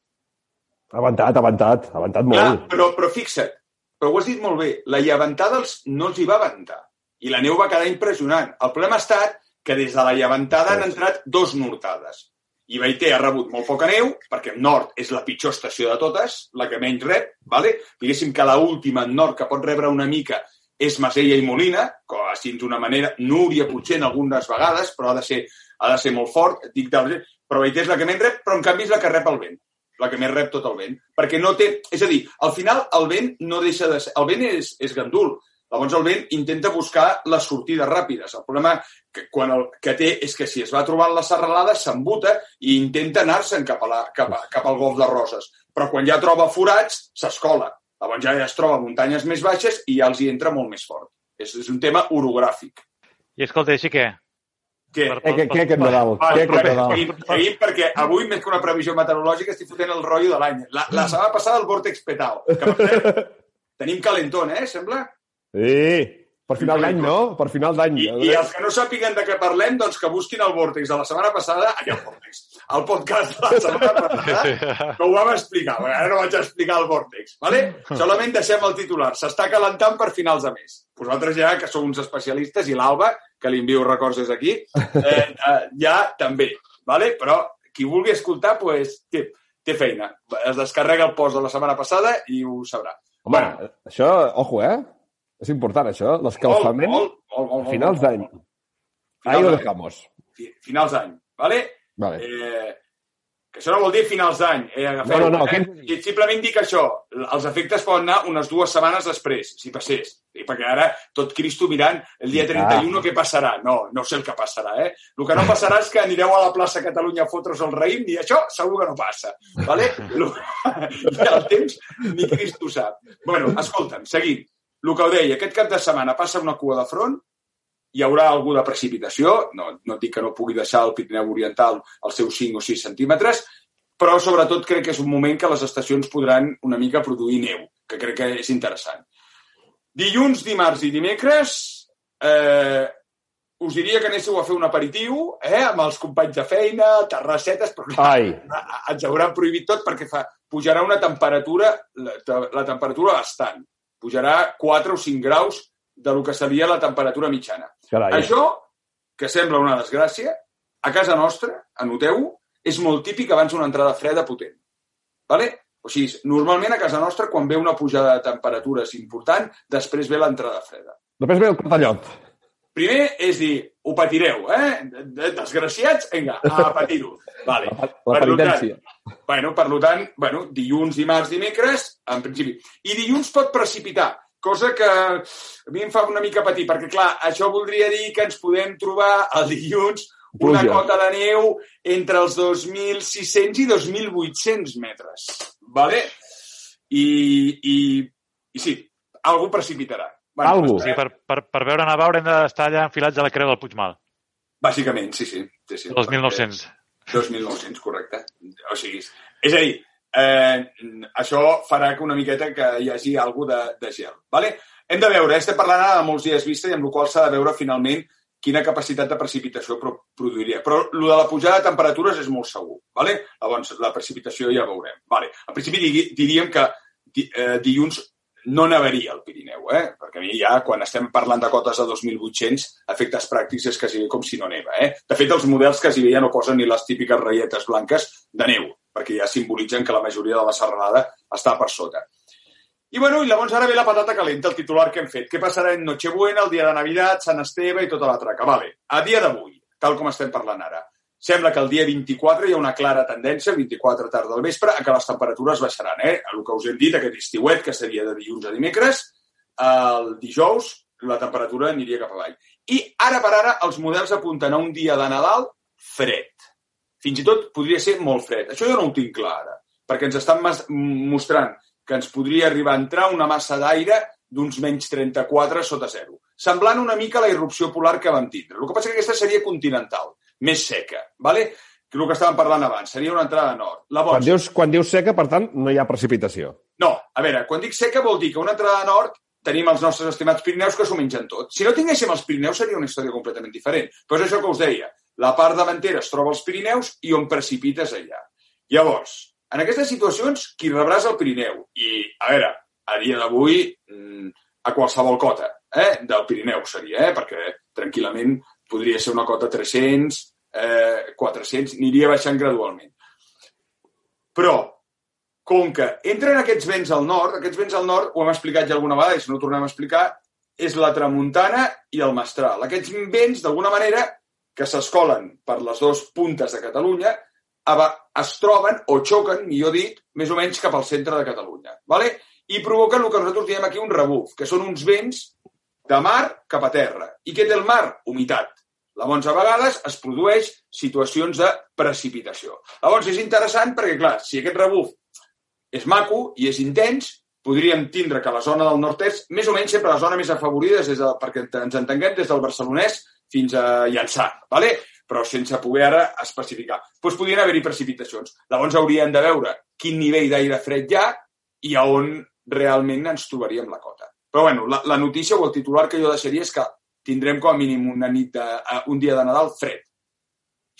Ha avançat, ha avançat, ha avançat molt.
Clar, però, però fixa't, però ho has dit molt bé, la llevantada els, no els hi va avançar i la neu va quedar impressionant. El problema ha estat que des de la llevantada han entrat dos nortades. I Baiter ha rebut molt poca neu, perquè nord és la pitjor estació de totes, la que menys rep, vale? diguéssim que l'última en nord que pot rebre una mica és Masella i Molina, com així d'una manera, Núria potser en algunes vegades, però ha de ser, ha de ser molt fort, dic de... Baiter és la que menys rep, però en canvi és la que rep el vent la que més rep tot el vent, perquè no té... És a dir, al final el vent no deixa de ser... El vent és, és gandul, Llavors el vent intenta buscar les sortides ràpides. El problema que, quan el, que té és que si es va trobant la serralada s'embuta i intenta anar-se'n cap, a la, cap, a, cap al golf de Roses. Però quan ja troba forats, s'escola. Llavors ja es troba muntanyes més baixes i ja els hi entra molt més fort. És, és un tema orogràfic.
I escolta, així què?
Què? Per, què, què, què, Nadal?
Va, què, què, Nadal? Seguim, perquè avui, més que una previsió meteorològica, estic fotent el rotllo de l'any. La, la setmana passada el vòrtex petao. Que, per cert, tenim calentón, eh, sembla?
Sí, per final d'any, no? Per final d'any.
I, I els que no sàpiguen de què parlem, doncs que busquin el Vortex de la setmana passada, aquí el Vortex, el podcast de la setmana passada, que ho vam explicar. Ara no vaig explicar el Vortex, ¿vale? Solament deixem el titular. S'està calentant per finals de mes. Vosaltres ja, que sou uns especialistes, i l'Alba, que li envio records des d'aquí, eh, eh, ja també, ¿vale? Però qui vulgui escoltar, pues, té, té feina. Es descarrega el post de la setmana passada i ho sabrà.
Home, bueno, això, ojo, eh? És important, això. L'escalfament a finals d'any. Ahí lo dejamos.
Finals d'any, ¿vale?
Vale.
Eh, que això no vol dir finals d'any. Eh,
agafeu, no, no, no.
Eh? Simplement dic això. Els efectes poden anar unes dues setmanes després, si passés. I perquè ara tot Cristo mirant el dia 31 ah. què passarà. No, no sé el que passarà, eh? El que no passarà és que anireu a la plaça Catalunya a fotre's el raïm i això segur que no passa. Vale? I el temps ni Cristo sap. bueno, escolta'm, seguim el que ho deia, aquest cap de setmana passa una cua de front, hi haurà algú de precipitació, no, no dic que no pugui deixar el Pirineu Oriental els seus 5 o 6 centímetres, però sobretot crec que és un moment que les estacions podran una mica produir neu, que crec que és interessant. Dilluns, dimarts i dimecres eh, us diria que anéssiu a fer un aperitiu eh, amb els companys de feina, terrassetes, però
Ai.
ens hauran prohibit tot perquè fa, pujarà una temperatura, la, la temperatura bastant pujarà 4 o 5 graus de lo que seria la temperatura mitjana.
Carai.
Això, que sembla una desgràcia, a casa nostra, anoteu-ho, és molt típic abans d'una entrada freda potent. Vale? O sigui, normalment a casa nostra, quan ve una pujada de temperatures important, després ve l'entrada freda.
Després ve el clatallot.
Primer és dir, ho patireu, eh? Desgraciats, vinga, a patir-ho. Vale.
La, la penitència.
Tant, bueno, per tant, bueno, dilluns, dimarts, dimecres, en principi. I dilluns pot precipitar, cosa que a mi em fa una mica patir, perquè, clar, això voldria dir que ens podem trobar el dilluns una Pluja. cota de neu entre els 2.600 i 2.800 metres. Vale? I, i, i sí, algú precipitarà.
Bueno, Algú.
Sí, per, per, per veure nevar haurem d'estar allà enfilats a la creu del Puigmal.
Bàsicament, sí, sí. sí, sí
2.900.
2.900, correcte. O sigui, és a dir, eh, això farà que una miqueta que hi hagi alguna de, de gel. Vale? Hem de veure, estem parlant ara de molts dies vista i amb la qual s'ha de veure finalment quina capacitat de precipitació pro produiria. Però el de la pujada de temperatures és molt segur. Vale? Llavors, la precipitació ja veurem. Vale. En principi diríem que eh, dilluns no nevaria al Pirineu, eh? perquè a mi ja, quan estem parlant de cotes de 2.800, efectes pràctics és quasi com si no neva. Eh? De fet, els models quasi ja no posen ni les típiques raietes blanques de neu, perquè ja simbolitzen que la majoria de la serralada està per sota. I, bueno, i llavors ara ve la patata calenta, el titular que hem fet. Què passarà en Nochebuena, el dia de Navidad, Sant Esteve i tota la traca? Vale. A dia d'avui, tal com estem parlant ara, Sembla que el dia 24 hi ha una clara tendència, el 24 tarda del vespre, a que les temperatures baixaran. Eh? El que us hem dit, aquest estiuet, que seria de dilluns a dimecres, el dijous la temperatura aniria cap avall. I ara per ara els models apunten a un dia de Nadal fred. Fins i tot podria ser molt fred. Això jo no ho tinc clar ara, perquè ens estan mostrant que ens podria arribar a entrar una massa d'aire d'uns menys 34 sota zero, semblant una mica a la irrupció polar que vam tindre. El que passa que aquesta seria continental més seca, ¿vale? que el que estàvem parlant abans, seria una entrada nord.
Llavors, quan, dius, quan dius seca, per tant, no hi ha precipitació.
No, a veure, quan dic seca vol dir que una entrada nord tenim els nostres estimats Pirineus que s'ho mengen tot. Si no tinguéssim els Pirineus seria una història completament diferent. Però és això que us deia. La part davantera es troba als Pirineus i on precipites allà. Llavors, en aquestes situacions, qui rebràs el Pirineu? I, a veure, a dia d'avui, mm, a qualsevol cota eh, del Pirineu seria, eh, perquè tranquil·lament podria ser una cota 300, eh, 400, aniria baixant gradualment. Però, com que entren aquests vents al nord, aquests vents al nord, ho hem explicat ja alguna vegada, i si no ho tornem a explicar, és la tramuntana i el mestral. Aquests vents, d'alguna manera, que s'escolen per les dues puntes de Catalunya, es troben o xoquen, millor dit, més o menys cap al centre de Catalunya. ¿vale? I provoquen el que nosaltres diem aquí un rebuf, que són uns vents de mar cap a terra. I què té el mar? Humitat. Llavors, a vegades es produeix situacions de precipitació. Llavors, és interessant perquè, clar, si aquest rebuf és maco i és intens, podríem tindre que la zona del nord-est, més o menys sempre la zona més afavorida, des de, perquè ens entenguem, des del barcelonès fins a Llançà, ¿vale? però sense poder ara especificar. Doncs podrien haver-hi precipitacions. Llavors hauríem de veure quin nivell d'aire fred hi ha i a on realment ens trobaríem la cota. Però bueno, la, la notícia o el titular que jo deixaria és que tindrem com a mínim una nit de, un dia de Nadal fred.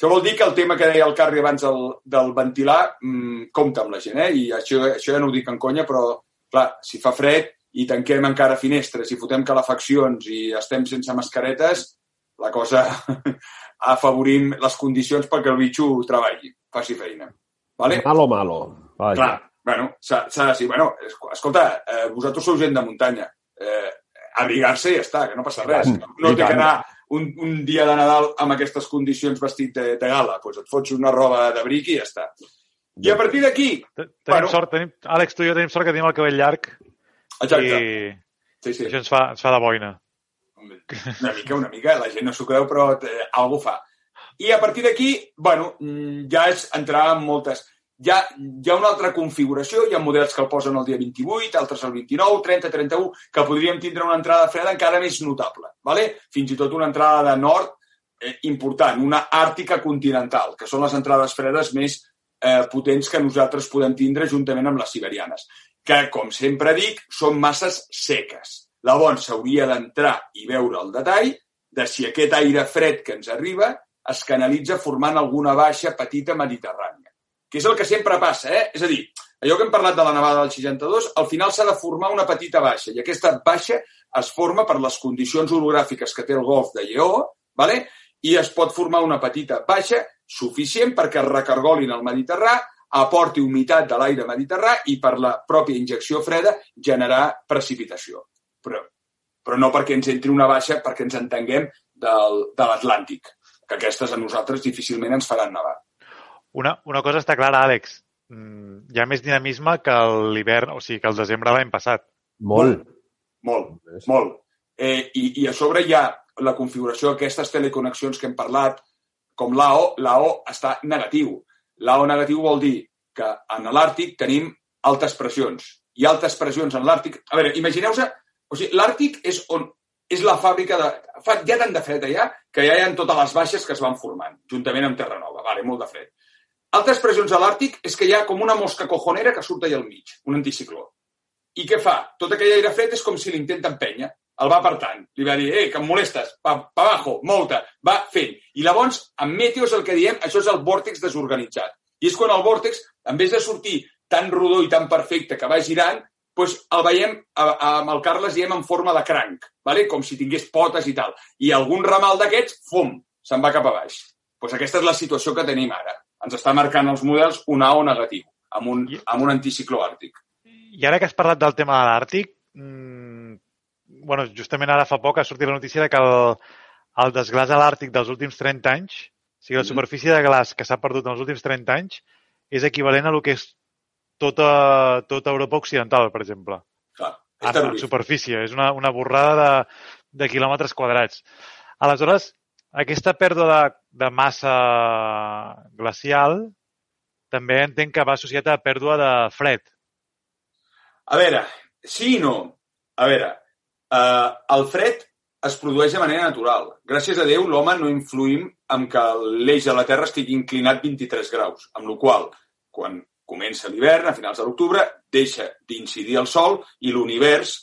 Això vol dir que el tema que deia el Carri abans del, del ventilar mmm, compta amb la gent, eh? I això, això ja no ho dic en conya, però, clar, si fa fred i tanquem encara finestres i fotem calefaccions i estem sense mascaretes, la cosa afavorim les condicions perquè el bitxo treballi, faci feina. Vale?
Malo, malo.
Vaja. Clar, bueno, s'ha de dir, bueno, escolta, eh, vosaltres sou gent de muntanya, eh, abrigar-se i ja està, que no passa res. No té que anar un, un dia de Nadal amb aquestes condicions vestit de, de gala. Doncs pues et fots una roba d'abric i ja està. I a partir d'aquí...
Tenim bueno, sort, tenim, Àlex, tu i jo tenim sort que tenim el cabell llarg.
Exacte.
I
sí, sí.
això ens fa, ens fa de boina.
Una mica, una mica. La gent no s'ho creu, però eh, algú fa. I a partir d'aquí, bueno, mm, ja és entrar en moltes hi ha, hi ha una altra configuració, hi ha models que el posen el dia 28, altres el 29, 30, 31, que podríem tindre una entrada freda encara més notable. ¿vale? Fins i tot una entrada de nord eh, important, una àrtica continental, que són les entrades fredes més eh, potents que nosaltres podem tindre juntament amb les siberianes, que, com sempre dic, són masses seques. Llavors, s'hauria d'entrar i veure el detall de si aquest aire fred que ens arriba es canalitza formant alguna baixa petita mediterrània que és el que sempre passa, eh? És a dir, allò que hem parlat de la nevada del 62, al final s'ha de formar una petita baixa, i aquesta baixa es forma per les condicions orogràfiques que té el golf de Lleó, ¿vale? i es pot formar una petita baixa suficient perquè es recargolin al Mediterrà, aporti humitat de l'aire mediterrà i per la pròpia injecció freda generar precipitació. Però, però no perquè ens entri una baixa perquè ens entenguem del, de l'Atlàntic, que aquestes a nosaltres difícilment ens faran nevar.
Una, una cosa està clara, Àlex. Mm, hi ha més dinamisme que l'hivern, o sigui, que el desembre l'any passat.
Molt.
Molt, molt. Eh, i, I a sobre hi ha la configuració d'aquestes teleconnexions que hem parlat, com l'AO, l'AO està negatiu. L'AO negatiu vol dir que en l'Àrtic tenim altes pressions. I altes pressions en l'Àrtic... A veure, imagineu-vos... O sigui, l'Àrtic és on és la fàbrica de... Fa ja tant de fred allà que ja hi ha totes les baixes que es van formant, juntament amb Terranova. Vale, molt de fred. Altres pressions a l'Àrtic és que hi ha com una mosca cojonera que surt allà al mig, un anticicló. I què fa? Tot aquell aire fred és com si l'intenta empènyer el va apartant. Li va dir, eh, que em molestes, pa, pa abajo, mouta, va fent. I llavors, amb Meteos el que diem, això és el vòrtex desorganitzat. I és quan el vòrtex, en vez de sortir tan rodó i tan perfecte que va girant, doncs el veiem, amb el Carles diem en forma de cranc, vale? com si tingués potes i tal. I algun ramal d'aquests, fum, se'n va cap a baix. Doncs aquesta és la situació que tenim ara. Ens està marcant els models un o negatiu, amb un, amb un anticicló àrtic.
I ara que has parlat del tema de l'Àrtic, mmm, bueno, justament ara fa poc ha sortit la notícia de que el, el desglàs a l'Àrtic dels últims 30 anys, o sigui, la superfície de glaç que s'ha perdut en els últims 30 anys, és equivalent a lo que és tota, tota Europa Occidental, per exemple.
Clar,
és en, en superfície. És una, una borrada de, de quilòmetres quadrats. Aleshores, aquesta pèrdua de, de massa glacial també entenc que va associat a pèrdua de fred.
A veure, sí i no. A veure, eh, el fred es produeix de manera natural. Gràcies a Déu, l'home no influïm en que l'eix de la Terra estigui inclinat 23 graus, amb la qual quan comença l'hivern, a finals de l'octubre, deixa d'incidir el Sol i l'univers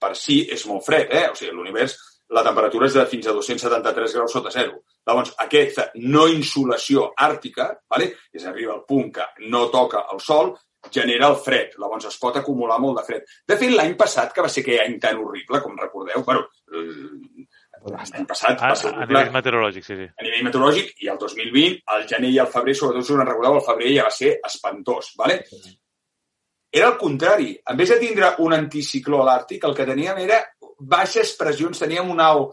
per si és molt fred. Eh? O sigui, l'univers, la temperatura és de fins a 273 graus sota zero. Llavors, aquesta no insolació àrtica, vale? és a dir, al punt que no toca el Sol, genera el fred. Llavors es pot acumular molt de fred. De fet, l'any passat, que va ser aquell any tan horrible, com recordeu, bueno, l'any passat
A,
va ser
a nivell meteorològic, sí, sí.
a nivell meteorològic, i el 2020, el gener i el febrer, sobretot si us en recordeu, el febrer ja va ser espantós. Vale? Era el contrari. En vez de tindre un anticicló a l'Àrtic, el que teníem era baixes pressions, teníem un au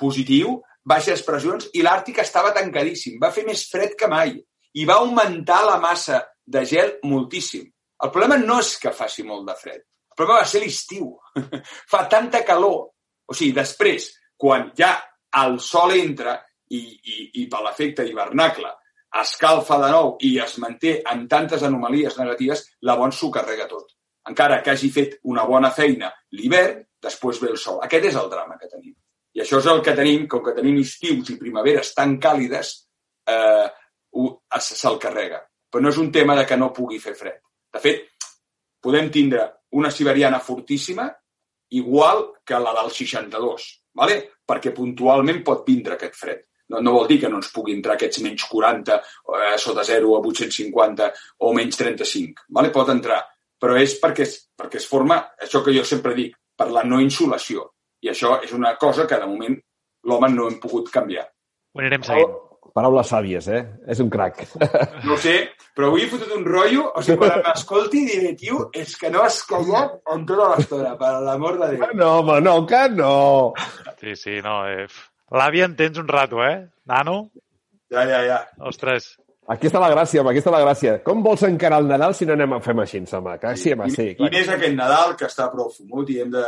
positiu, baixes pressions, i l'Àrtic estava tancadíssim. Va fer més fred que mai. I va augmentar la massa de gel moltíssim. El problema no és que faci molt de fred. El problema va ser l'estiu. Fa tanta calor. O sigui, després, quan ja el sol entra i, i, i per l'efecte hivernacle escalfa de nou i es manté en tantes anomalies negatives, llavors s'ho carrega tot. Encara que hagi fet una bona feina l'hivern, després ve el sol. Aquest és el drama que tenim. I això és el que tenim, com que tenim estius i primaveres tan càlides, eh, es- se'l carrega. Però no és un tema de que no pugui fer fred. De fet, podem tindre una siberiana fortíssima igual que la del 62, ¿vale? perquè puntualment pot vindre aquest fred. No, no vol dir que no ens pugui entrar aquests menys 40 eh, sota 0 a 850 o menys 35. ¿vale? Pot entrar, però és perquè, perquè es forma, això que jo sempre dic, per la no insolació. I això és una cosa que de moment l'home no hem pogut canviar.
Ho anirem seguint.
Paraules sàvies, eh? És un crac.
No ho sé, però avui he fotut un rotllo, o sigui, quan m'escolti diré, tio, és que no has callat en tota l'estona, per l'amor de Déu.
No, home, no, que no.
Sí, sí, no. Eh... L'àvia en tens un rato, eh? Nano?
Ja, ja, ja.
Ostres.
Aquí està la gràcia, home, aquí està la gràcia. Com vols encarar el Nadal si no anem a fer així, home? Que sí, home, sí.
I, I més aquest Nadal, que està prou fumut i hem de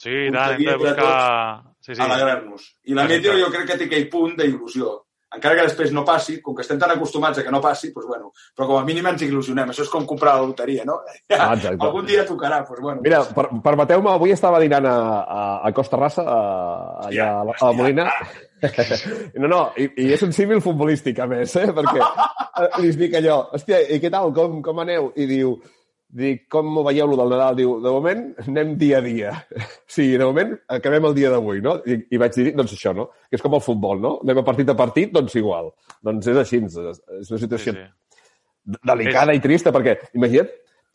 Sí, i tant, hem de buscar... Sí, sí.
alegrar-nos. I la meteo jo crec que té aquell punt d'il·lusió. Encara que després no passi, com que estem tan acostumats a que no passi, doncs bueno, però com a mínim ens il·lusionem. Això és com comprar la loteria, no? Ja,
Ah, exacte.
algun dia tocarà, doncs bueno.
Mira, per, permeteu-me, avui estava dinant a, a, a Costa Rassa, a, allà a, a la Molina. No, no, i, i és un símil futbolístic, a més, eh? perquè eh, li dic allò, hòstia, i què tal, com, com aneu? I diu, dic, com ho veieu, lo del Nadal? Diu, de moment anem dia a dia. Sí, de moment acabem el dia d'avui, no? I, I vaig dir, doncs això, no? Que és com el futbol, no? Anem a partit a partit, doncs igual. Doncs és així, és, una
sí,
situació
sí.
delicada i trista, perquè, imagina't,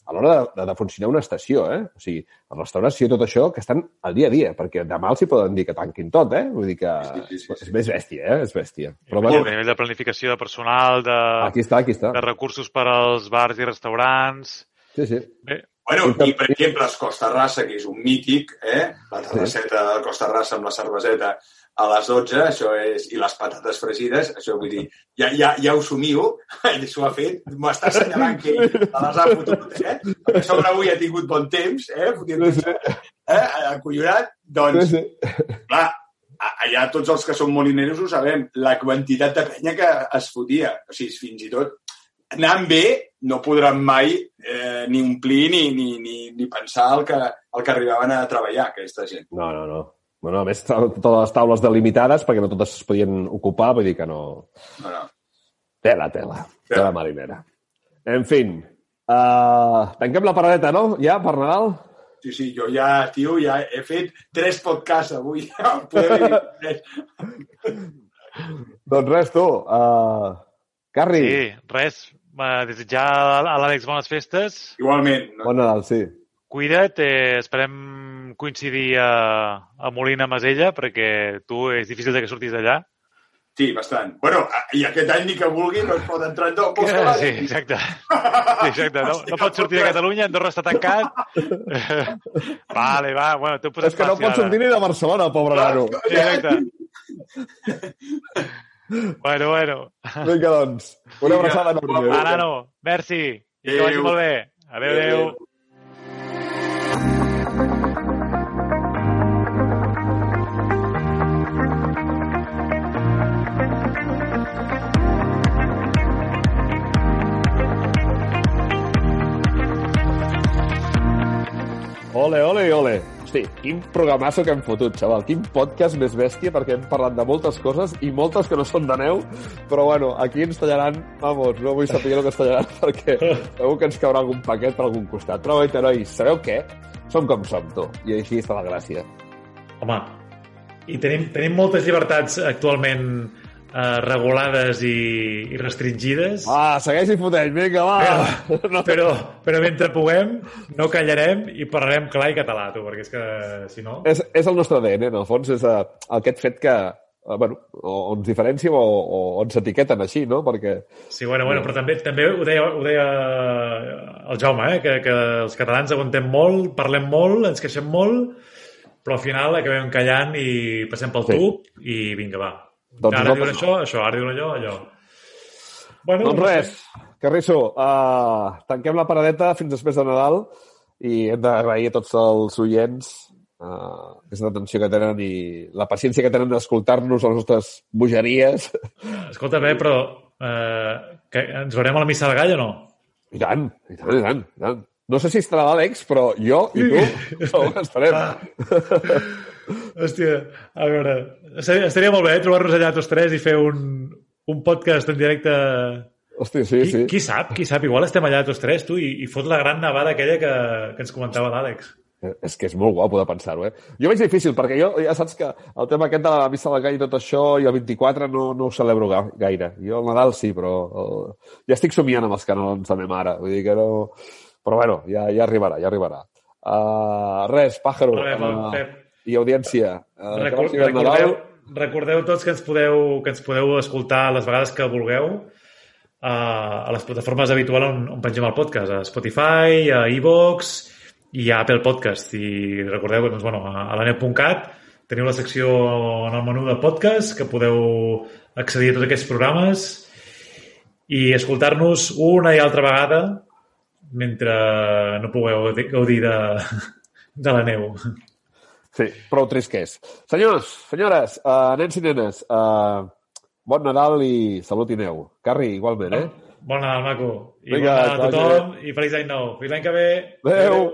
a l'hora de, de, de funcionar una estació, eh? O sigui, la restauració i tot això, que estan al dia a dia, perquè demà els hi poden dir que tanquin tot, eh? Vull dir que
Sí, sí, sí, sí.
és més bèstia, eh? És bèstia. Però,
Però, a
bueno,
nivell de planificació de personal, de,
aquí està, aquí està.
de recursos per als bars i restaurants...
Sí, sí.
Bé,
Bueno, i per exemple, els Costa Rassa, que és un mític, eh? la terrasseta de Costa Rassa amb la cerveseta a les 12, això és, i les patates fregides, això vull dir, ja, ja, ja ho somio, ell s'ho ha fet, m'està assenyalant que ell les ha fotut, eh? A sobre avui ha tingut bon temps, eh? Fotent,
Sí, sí.
eh? Acollonat,
sí,
doncs,
sí.
clar, allà tots els que som molineros ho sabem, la quantitat de penya que es fotia. O sigui, fins i tot anant bé no podran mai eh, ni omplir ni, ni, ni, ni pensar el que, el que arribaven a treballar, aquesta gent.
No, no, no. Bueno, a més, totes les taules delimitades, perquè no totes es podien ocupar, vull dir que no...
No, no.
Tela, tela. Tela marinera. En fin, uh, tanquem la paradeta, no? Ja, per Nadal?
Sí, sí, jo ja, tio, ja he fet tres podcasts avui. Ja, podeu dir tres.
Doncs res, tu. Uh, Carri,
Sí, res. Desitjar a l'Àlex bones festes.
Igualment. No?
bon Nadal, sí.
Cuida't, eh, esperem coincidir a, a Molina Masella, perquè tu és difícil de que surtis d'allà.
Sí, bastant. Bueno, i aquest any ni que vulgui no es pot entrar en dos
Sí,
salari.
exacte. Sí, exacte. No, no pots sortir de Catalunya, Andorra està tancat. Vale, va, bueno, t'ho poses
És que no
fàcil,
pot sortir ni de Barcelona, pobre nano.
Sí, exacte. Bueno, bueno.
Vinga, doncs. Una
Vinga,
abraçada enorme.
guapo.
Va, nano, merci. I que vagi molt bé. Adéu, adéu.
Ole, ole. Hosti, quin programasso que hem fotut, xaval. Quin podcast més bèstia, perquè hem parlat de moltes coses i moltes que no són de neu, però bueno, aquí ens tallaran, vamos, no vull saber el que ens tallaran perquè segur que ens caurà algun paquet per algun costat. Però, oita, nois, sabeu què? Som com som, tu. I així està la gràcia.
Home, i tenim, tenim moltes llibertats actualment eh, regulades i, i restringides,
Ah, segueix i fotent, vinga, va! No,
però, però mentre puguem no callarem i parlarem clar i català, tu, perquè és que si no...
és, és el nostre ADN, en el fons, és uh, aquest fet que, uh, bueno, o, o ens diferenciem o, o ens etiqueten així, no? Perquè
Sí, bueno, bueno, però també, també ho, deia, ho deia el Jaume, eh? que, que els catalans aguantem molt, parlem molt, ens queixem molt, però al final acabem callant i passem pel
Sí.
tub i vinga, va.
Doncs
ara
nosaltres
diuen això, això, ara diuen allò, allò. Bueno,
Doncs res, Carrisso, uh, tanquem la paradeta fins després de Nadal i hem d'agrair a tots els oients uh, aquesta atenció que tenen i la paciència que tenen d'escoltar-nos a les nostres bogeries.
Escolta, bé, però eh, que ens veurem a la missa del gall o no?
I tant, i tant, i tant, i tant. No sé si estarà l'Àlex, però jo i tu segur que estarem.
Hòstia, a veure, estaria, molt bé eh, trobar-nos allà tots tres i fer un, un podcast en directe.
Hòstia, sí,
Qui,
sí.
qui sap, qui sap, igual estem allà tots tres, tu, i, i fot la gran nevada aquella que, que ens comentava l'Àlex.
És que és molt guapo de pensar-ho, eh? Jo veig difícil, perquè jo ja saps que el tema aquest de la missa del gall i tot això, i el 24 no, no ho celebro ga- gaire. Jo el Nadal sí, però el... ja estic somiant amb els canons de ma mare. Vull dir que no... Però bueno, ja, ja arribarà, ja arribarà. Uh, res, pàjaro. Uh,
Pep.
I audiència. Que
Record, recordeu, recordeu tots que ens, podeu, que ens podeu escoltar les vegades que vulgueu a, a les plataformes habituals on, on pengem el podcast, a Spotify, a iVoox i a Apple Podcast. I recordeu doncs, bueno, a, a laneu.cat teniu la secció en el menú de podcast que podeu accedir a tots aquests programes i escoltar-nos una i altra vegada mentre no pugueu gaudir de, de la neu.
Sí, prou trist que és. Senyors, senyores, uh, nens i nenes, uh, bon Nadal i salut i neu. Carri, igualment, eh?
Bon Nadal, maco. I
Vinga,
bon Nadal a tothom i feliç any nou. Fins l'any que ve.
Adéu.